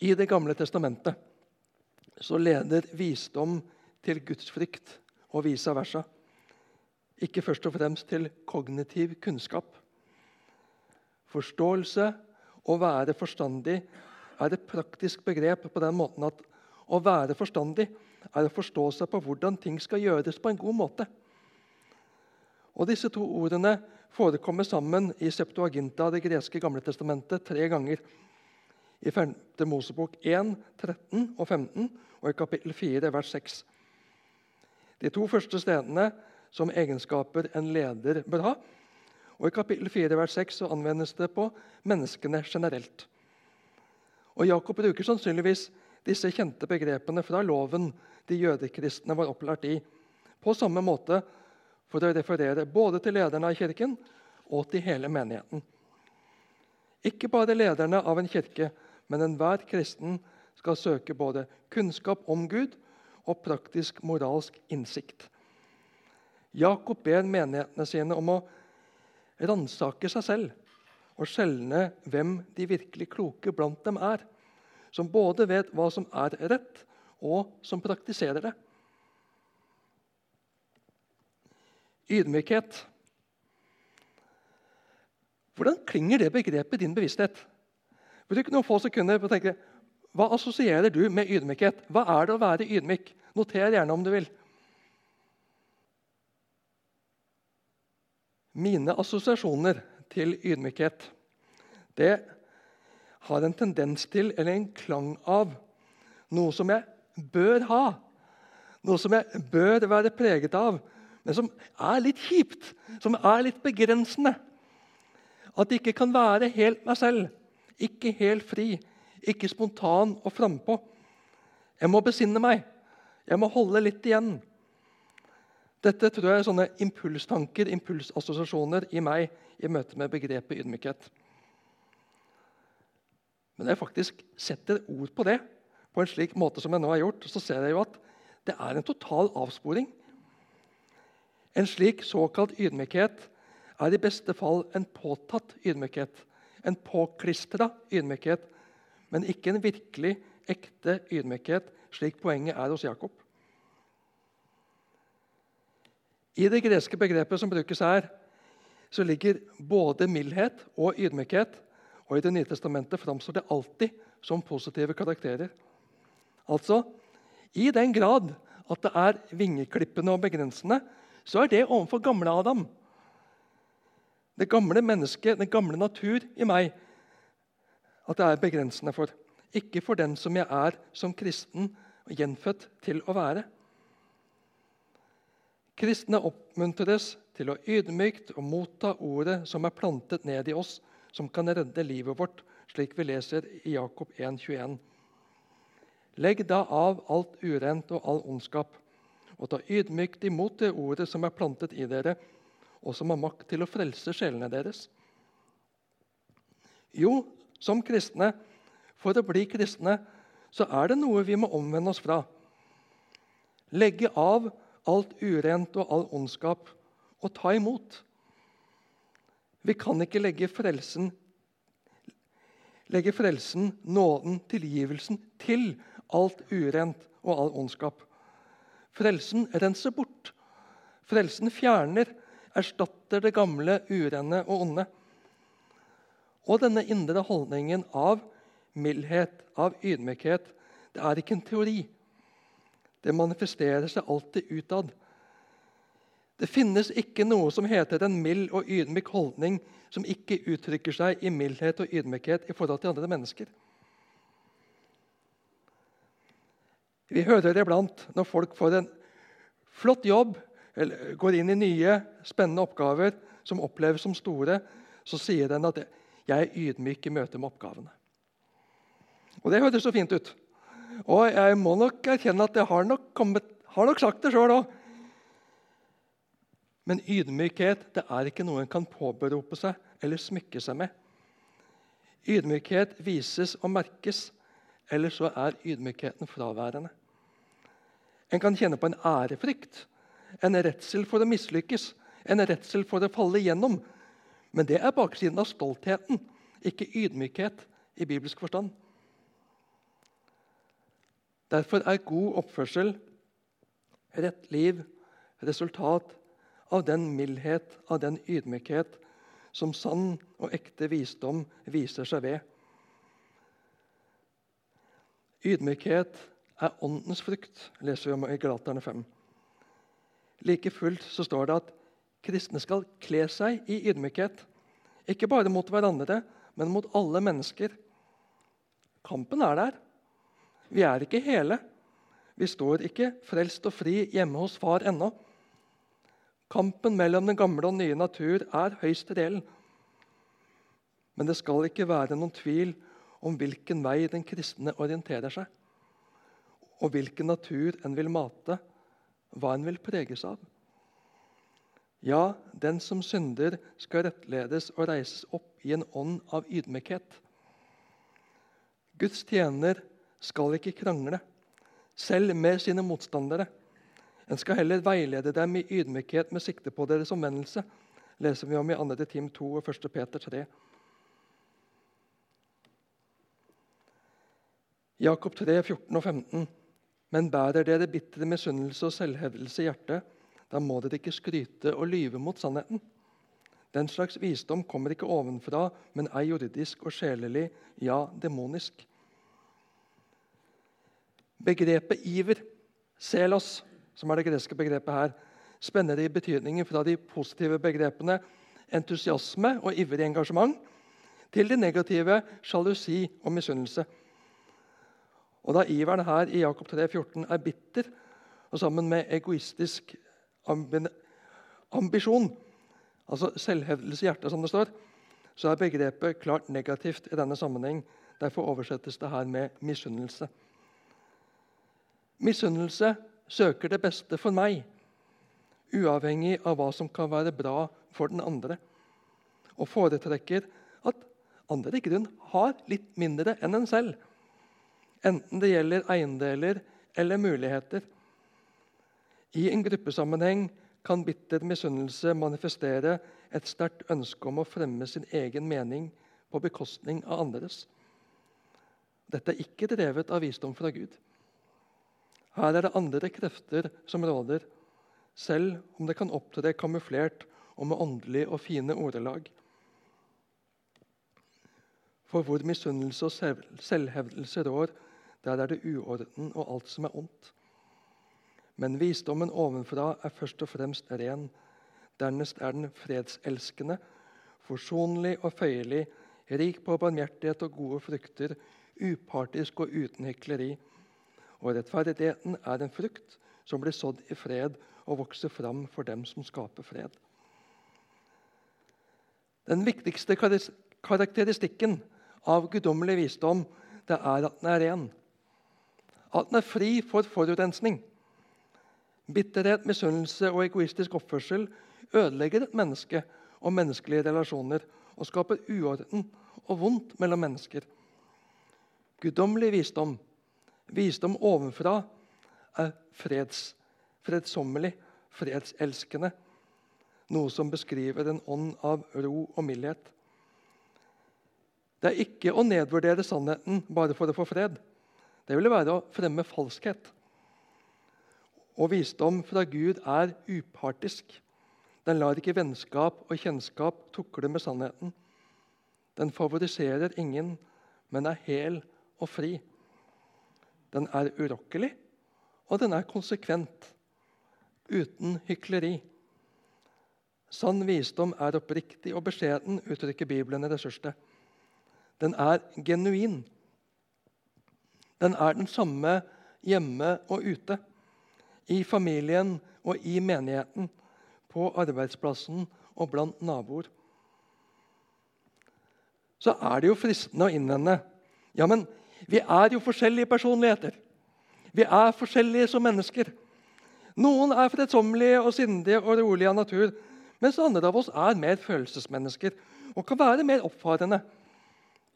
I Det gamle testamentet så leder visdom til gudsfrykt og vice versa. ikke først og fremst til kognitiv kunnskap. Forståelse å være forstandig er et praktisk begrep på den måten at å være forstandig er å forstå seg på hvordan ting skal gjøres på en god måte. Og Disse to ordene forekommer sammen i Septuaginta, det greske gamle testamentet, tre ganger. I 5. Mosebok 1, 13 og 15 og i kapittel 4, vers 6. De to første stedene som egenskaper en leder bør ha. Og I kapittel 4, vers 6 så anvendes det på menneskene generelt. Og Jakob bruker sannsynligvis disse kjente begrepene fra loven de jødekristne var opplært i, på samme måte for å referere både til lederne av kirken og til hele menigheten. Ikke bare lederne av en kirke, men enhver kristen skal søke både kunnskap om Gud og praktisk moralsk innsikt. Jakob ber menighetene sine om å ransake seg selv og skjelne hvem de virkelig kloke blant dem er, som både vet hva som er rett, og som praktiserer det. Ydmykhet. Hvordan klinger det begrepet din bevissthet? Bruk noen få sekunder på å tenke hva assosierer du med ydmykhet? Hva er det å være ydmyk? Noter gjerne om du vil. Mine assosiasjoner til ydmykhet det har en tendens til, eller en klang av, noe som jeg bør ha. Noe som jeg bør være preget av, men som er litt kjipt, som er litt begrensende. At jeg ikke kan være helt meg selv, ikke helt fri, ikke spontan og frampå. Jeg må besinne meg. Jeg må holde litt igjen. Dette tror jeg er sånne impulstanker, impulsassosiasjoner i meg i møte med begrepet ydmykhet. Men når jeg faktisk setter ord på det på en slik måte som jeg nå har gjort, så ser jeg jo at det er en total avsporing. En slik såkalt ydmykhet er i beste fall en påtatt ydmykhet. En påklistra ydmykhet men ikke en virkelig, ekte ydmykhet, slik poenget er hos Jakob. I det greske begrepet som brukes her, så ligger både mildhet og ydmykhet. Og I Det nye testamentet framstår det alltid som positive karakterer. Altså, I den grad at det er vingeklippende og begrensende, så er det overfor gamle Adam. Det gamle mennesket, den gamle natur i meg, at det er begrensende for. Ikke for den som jeg er som kristen og gjenfødt til å være. Kristne oppmuntres til å ydmykt og motta ordet som er plantet ned i oss, som kan redde livet vårt, slik vi leser i Jakob 1,21. Legg da av alt urent og all ondskap, og ta ydmykt imot det ordet som er plantet i dere, og som har makt til å frelse sjelene deres. Jo, som kristne, for å bli kristne, så er det noe vi må omvende oss fra. Legge av alt urent og all ondskap og ta imot. Vi kan ikke legge frelsen, legge frelsen, nåden, tilgivelsen til alt urent og all ondskap. Frelsen renser bort. Frelsen fjerner, erstatter det gamle, urene og onde. Og denne indre holdningen av mildhet, av ydmykhet, det er ikke en teori. Det manifesterer seg alltid utad. Det finnes ikke noe som heter en mild og ydmyk holdning som ikke uttrykker seg i mildhet og ydmykhet i forhold til andre mennesker. Vi hører det iblant når folk får en flott jobb eller går inn i nye, spennende oppgaver som oppleves som store. Så sier den at jeg er ydmyk i møte med oppgavene. Og Det høres så fint ut. Og jeg må nok erkjenne at jeg har nok, kommet, har nok sagt det sjøl òg. Men ydmykhet det er ikke noe en kan påberope seg eller smykke seg med. Ydmykhet vises og merkes, eller så er ydmykheten fraværende. En kan kjenne på en ærefrykt, en redsel for å mislykkes, en redsel for å falle igjennom, men det er baksiden av stoltheten, ikke ydmykhet i bibelsk forstand. Derfor er god oppførsel, rett liv, resultat av den mildhet, av den ydmykhet, som sann og ekte visdom viser seg ved. Ydmykhet er åndens frukt, leser vi om i Galaterne 5. Like fullt så står det at kristne skal kle seg i ydmykhet. Ikke bare mot hverandre, men mot alle mennesker. Kampen er der. Vi er ikke hele. Vi står ikke frelst og fri hjemme hos far ennå. Kampen mellom den gamle og nye natur er høyst reell. Men det skal ikke være noen tvil om hvilken vei den kristne orienterer seg, og hvilken natur en vil mate, hva en vil preges av. Ja, den som synder, skal rettledes og reises opp i en ånd av ydmykhet. Guds tjener skal ikke krangle, selv med sine motstandere. En skal heller veilede dem i ydmykhet med sikte på deres omvendelse, leser vi om i 2. Tim 2 og 1. Peter 3. Jakob 3, 14 og 15. Men bærer dere bitre misunnelse og selvhevdelse i hjertet, da må dere ikke skryte og lyve mot sannheten. Den slags visdom kommer ikke ovenfra, men er jordisk og sjelelig, ja, demonisk. Begrepet iver, selos, som er det greske begrepet her, spenner i betydningen fra de positive begrepene entusiasme og ivrig engasjement til de negative sjalusi og misunnelse. Og Da iveren her i Jakob 3, 14 er bitter, og sammen med egoistisk ambisjon, altså selvhevdelse i hjertet, som det står, så er begrepet klart negativt i denne sammenheng. Derfor oversettes det her med misunnelse. Misunnelse søker det beste for meg, uavhengig av hva som kan være bra for den andre, og foretrekker at andre i grunn har litt mindre enn en selv, enten det gjelder eiendeler eller muligheter. I en gruppesammenheng kan bitter misunnelse manifestere et sterkt ønske om å fremme sin egen mening på bekostning av andres. Dette er ikke drevet av visdom fra Gud. Her er det andre krefter som råder, selv om det kan opptre kamuflert og med åndelige og fine ordelag. For hvor misunnelse og selvhevdelse rår, der er det uorden og alt som er ondt. Men visdommen ovenfra er først og fremst ren. Dernest er den fredselskende, forsonlig og føyelig, rik på barmhjertighet og gode frukter, upartisk og uten hykleri. Og rettferdigheten er en frukt som blir sådd i fred og vokser fram for dem som skaper fred. Den viktigste karakteristikken av guddommelig visdom det er at den er ren. At den er fri for forurensning. Bitterhet, misunnelse og egoistisk oppførsel ødelegger et menneske og menneskelige relasjoner og skaper uorden og vondt mellom mennesker. Guddommelig visdom, visdom ovenfra, er freds, fredsommelig, fredselskende. Noe som beskriver en ånd av ro og mildhet. Det er ikke å nedvurdere sannheten bare for å få fred. Det ville være å fremme falskhet. Og visdom fra Gud er upartisk. Den lar ikke vennskap og kjennskap tukle med sannheten. Den favoriserer ingen, men er hel og fri. Den er urokkelig, og den er konsekvent, uten hykleri. Sann visdom er oppriktig og beskjeden, uttrykker Bibelen i ressurset. Den er genuin. Den er den samme hjemme og ute i familien og i menigheten, på arbeidsplassen og blant naboer. Så er det jo fristende å innvende ja, men vi er jo forskjellige personligheter. Vi er forskjellige som mennesker. Noen er fredsommelige og sindige og rolige av natur, mens andre av oss er mer følelsesmennesker og kan være mer oppfarende.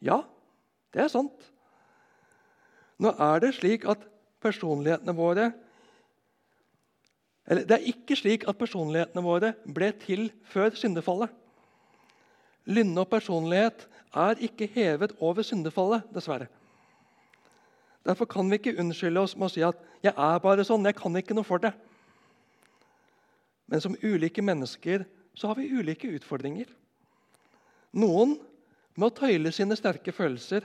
Ja, det er sant. Nå er det slik at personlighetene våre eller, det er ikke slik at personlighetene våre ble til før syndefallet. Lynne og personlighet er ikke hevet over syndefallet, dessverre. Derfor kan vi ikke unnskylde oss med å si at 'jeg er bare sånn, jeg kan ikke noe for det'. Men som ulike mennesker så har vi ulike utfordringer. Noen med å tøyle sine sterke følelser.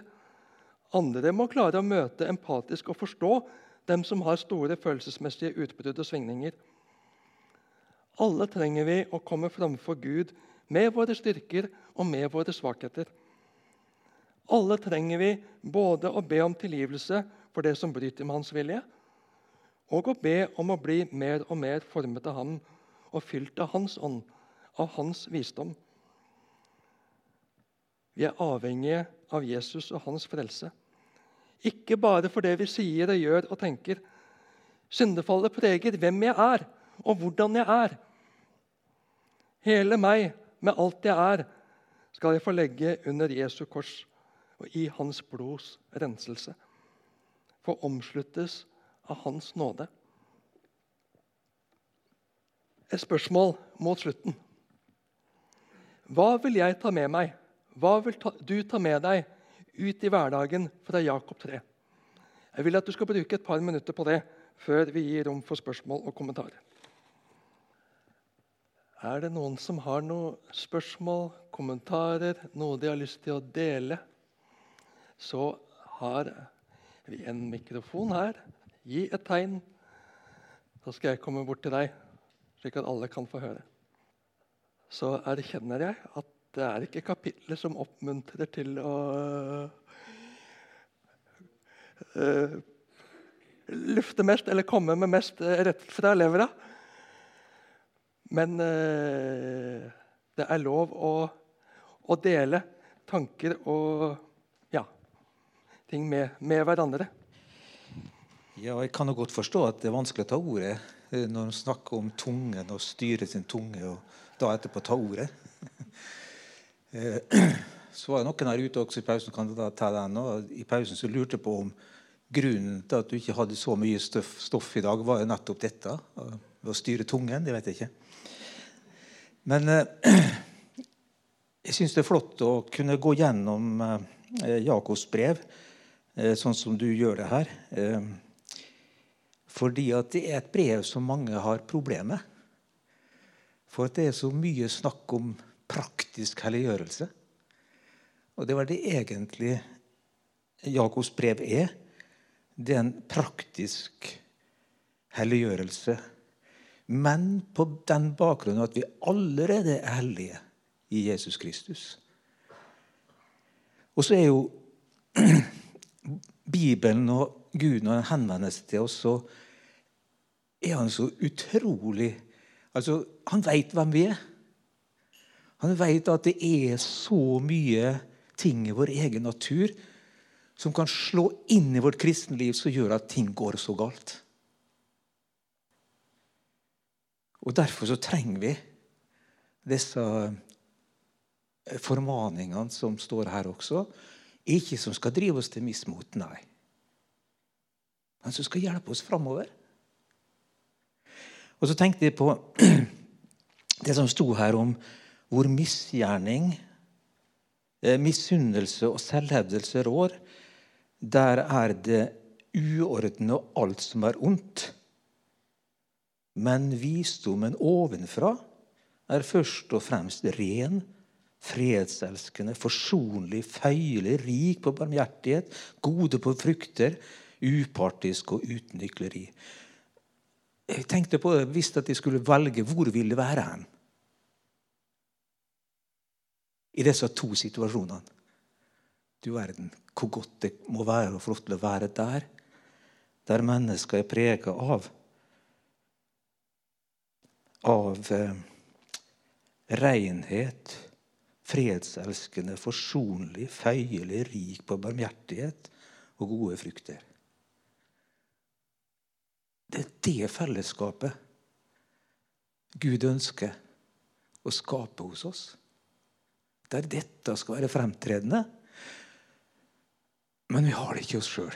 Andre må klare å møte empatisk og forstå dem som har store følelsesmessige utbrudd og svingninger. Alle trenger vi å komme framfor Gud med våre styrker og med våre svakheter. Alle trenger vi både å be om tilgivelse for det som bryter med hans vilje, og å be om å bli mer og mer formet av ham og fylt av hans ånd, av hans visdom. Vi er avhengige av Jesus og hans frelse. Ikke bare for det vi sier og gjør og tenker. Syndefallet preger hvem jeg er, og hvordan jeg er. Hele meg, med alt jeg er, skal jeg få legge under Jesu kors og i hans blods renselse. For omsluttes av Hans nåde. Et spørsmål mot slutten. Hva vil jeg ta med meg? Hva vil ta, du ta med deg ut i hverdagen fra Jakob 3? Jeg vil at du skal bruke et par minutter på det før vi gir rom for spørsmål og kommentarer. Er det noen som har noen spørsmål, kommentarer, noe de har lyst til å dele? Så har vi en mikrofon her. Gi et tegn. Da skal jeg komme bort til deg, slik at alle kan få høre. Så erkjenner jeg at det er ikke kapitler som oppmuntrer til å uh, lufte mest eller komme med mest rett fra levra. Men uh, det er lov å, å, dele tanker og ting med, med hverandre. Ja, jeg kan jo godt forstå at det er vanskelig å ta ordet eh, når man snakker om tungen og styre sin tunge, og da etterpå ta ordet. Eh, så var det noen her ute også i pausen kan da ta den, og i pausen så lurte jeg på om grunnen til at du ikke hadde så mye stoff, i dag, var jo nettopp dette. Ved Å styre tungen. Det vet jeg ikke. Men eh, jeg syns det er flott å kunne gå gjennom Jakobs brev sånn som du gjør det her. Fordi at det er et brev som mange har problemer med. For det er så mye snakk om praktisk helliggjørelse. Og det var det egentlig Jakobs brev er. Det er en praktisk helliggjørelse. Men på den bakgrunnen at vi allerede er hellige i Jesus Kristus. Og så er jo Bibelen og Gud, når han henvender seg til oss, så er han så utrolig Altså, Han veit hvem vi er. Han veit at det er så mye ting i vår egen natur som kan slå inn i vårt kristenliv som gjør at ting går så galt. Og Derfor så trenger vi disse formaningene som står her også. Ikke som skal drive oss til mismot, nei men som skal hjelpe oss framover. Og så tenkte jeg på det som sto her om hvor misgjerning, eh, misunnelse og selvhevdelse rår. Der er det uorden og alt som er ondt. Men visdommen ovenfra er først og fremst ren, fredselskende, forsonlig, føyelig, rik på barmhjertighet, gode på frukter, upartisk og uten hykleri. Jeg tenkte på det, Hvis jeg skulle velge, hvor ville det være hen? I disse to situasjonene. Du verden, hvor godt det må være å få til å være der. Der mennesker er prega av av eh, renhet, fredselskende, forsonlig, føyelig, rik på barmhjertighet og gode frukter. Det er det fellesskapet Gud ønsker å skape hos oss. Der dette skal være fremtredende. Men vi har det ikke oss sjøl.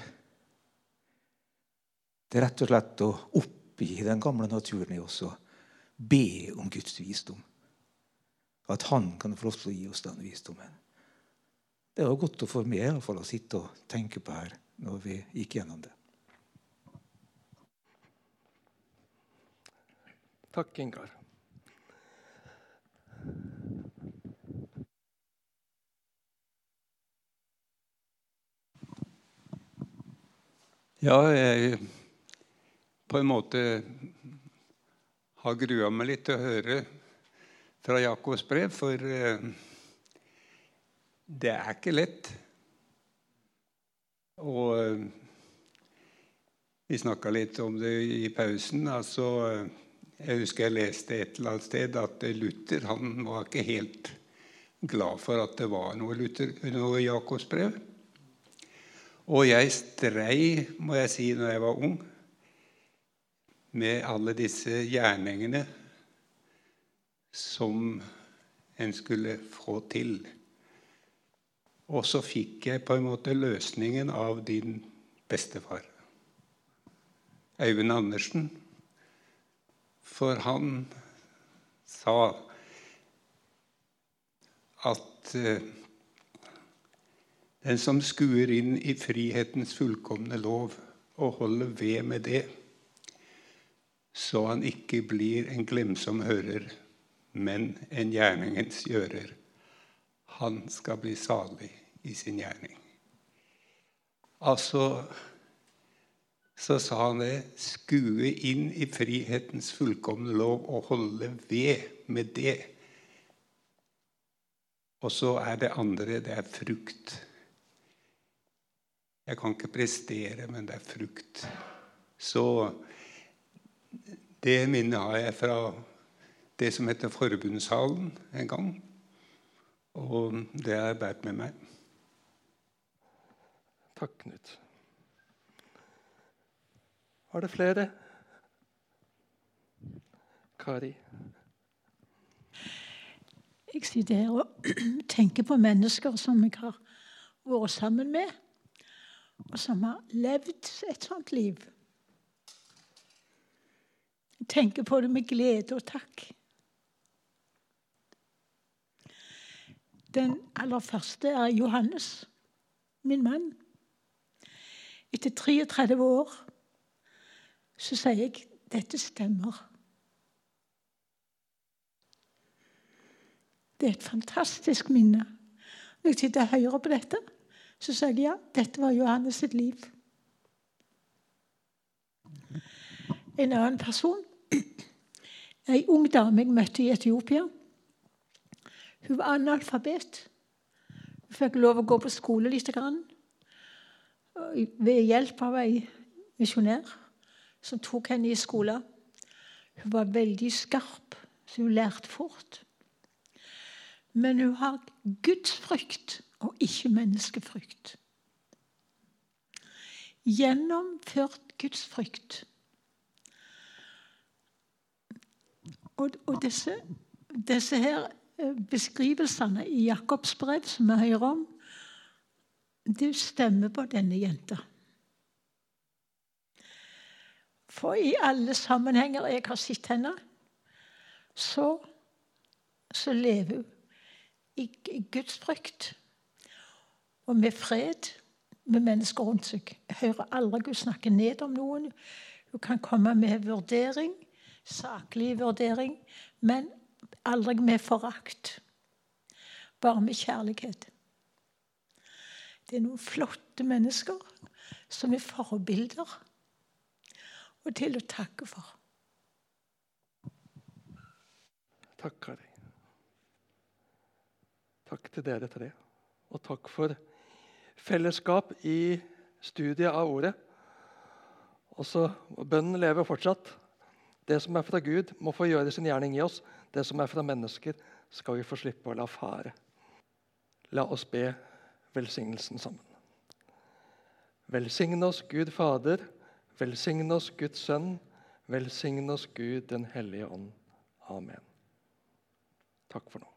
Det er rett og slett å oppgi den gamle naturen i oss og be om Guds visdom. At Han kan få lov til å gi oss den visdommen. Det var godt å få med i fall, å sitte og tenke på her når vi gikk gjennom det. Takk, Ingar. Ja, jeg på en måte har grua meg litt til å høre fra Jakobs brev, for eh, det er ikke lett. Og eh, vi snakka litt om det i pausen. altså Jeg husker jeg leste et eller annet sted at Luther han var ikke helt glad for at det var noe, Luther, noe Jakobs brev. Og jeg strei, må jeg si, når jeg var ung, med alle disse gjerningene som en skulle få til. Og så fikk jeg på en måte løsningen av din bestefar, Øyvind Andersen. For han sa at eh, den som skuer inn i frihetens fullkomne lov og holder ved med det, så han ikke blir en glemsom hører, men en gjerningens gjører. Han skal bli salig i sin gjerning. Altså så sa han det skue inn i frihetens fullkomne lov og holde ved med det. Og så er det andre det er frukt. Jeg kan ikke prestere, men det er frukt. Så det minnet har jeg fra det som heter Forbundshallen en gang. Og det har jeg båret med meg. Takk, Knut. Var det flere? Kari? Jeg sitter her og tenker på mennesker som jeg har vært sammen med og som har levd et sånt liv. Jeg tenker på det med glede og takk. Den aller første er Johannes, min mann. Etter 33 år så sier jeg dette stemmer. Det er et fantastisk minne. Når jeg sitter hører på dette, så sier jeg ja, dette var Johannes sitt liv. En annen person Ei ung dame jeg møtte i Etiopia. Hun var analfabet. Hun fikk lov å gå på skole lite grann. Ved hjelp av ei misjonær som tok henne i skole. Hun var veldig skarp, så hun lærte fort. Men hun har gudsfrykt og ikke menneskefrykt. Gjennomført gudsfrykt. Og, og disse, disse, her beskrivelsene i Jakobs brev som vi hører om, det stemmer på denne jenta. For i alle sammenhenger jeg har sett henne, så, så lever hun i, i Guds frykt og med fred med mennesker rundt seg. Jeg hører aldri Gud snakke ned om noen. Hun kan komme med vurdering, saklig vurdering, men aldri med forakt. Bare med kjærlighet. Det er noen flotte mennesker som er forbilder, og til å takke for. Takk, Kari. Takk til dere tre. Og takk for fellesskap i studiet av ordet. Også, bønnen lever fortsatt. Det som er fra Gud, må få gjøre sin gjerning i oss. Det som er fra mennesker, skal vi få slippe å la fare. La oss be velsignelsen sammen. Velsigne oss, Gud Fader. Velsigne oss, Guds Sønn. Velsigne oss, Gud den hellige ånd. Amen. Takk for nå.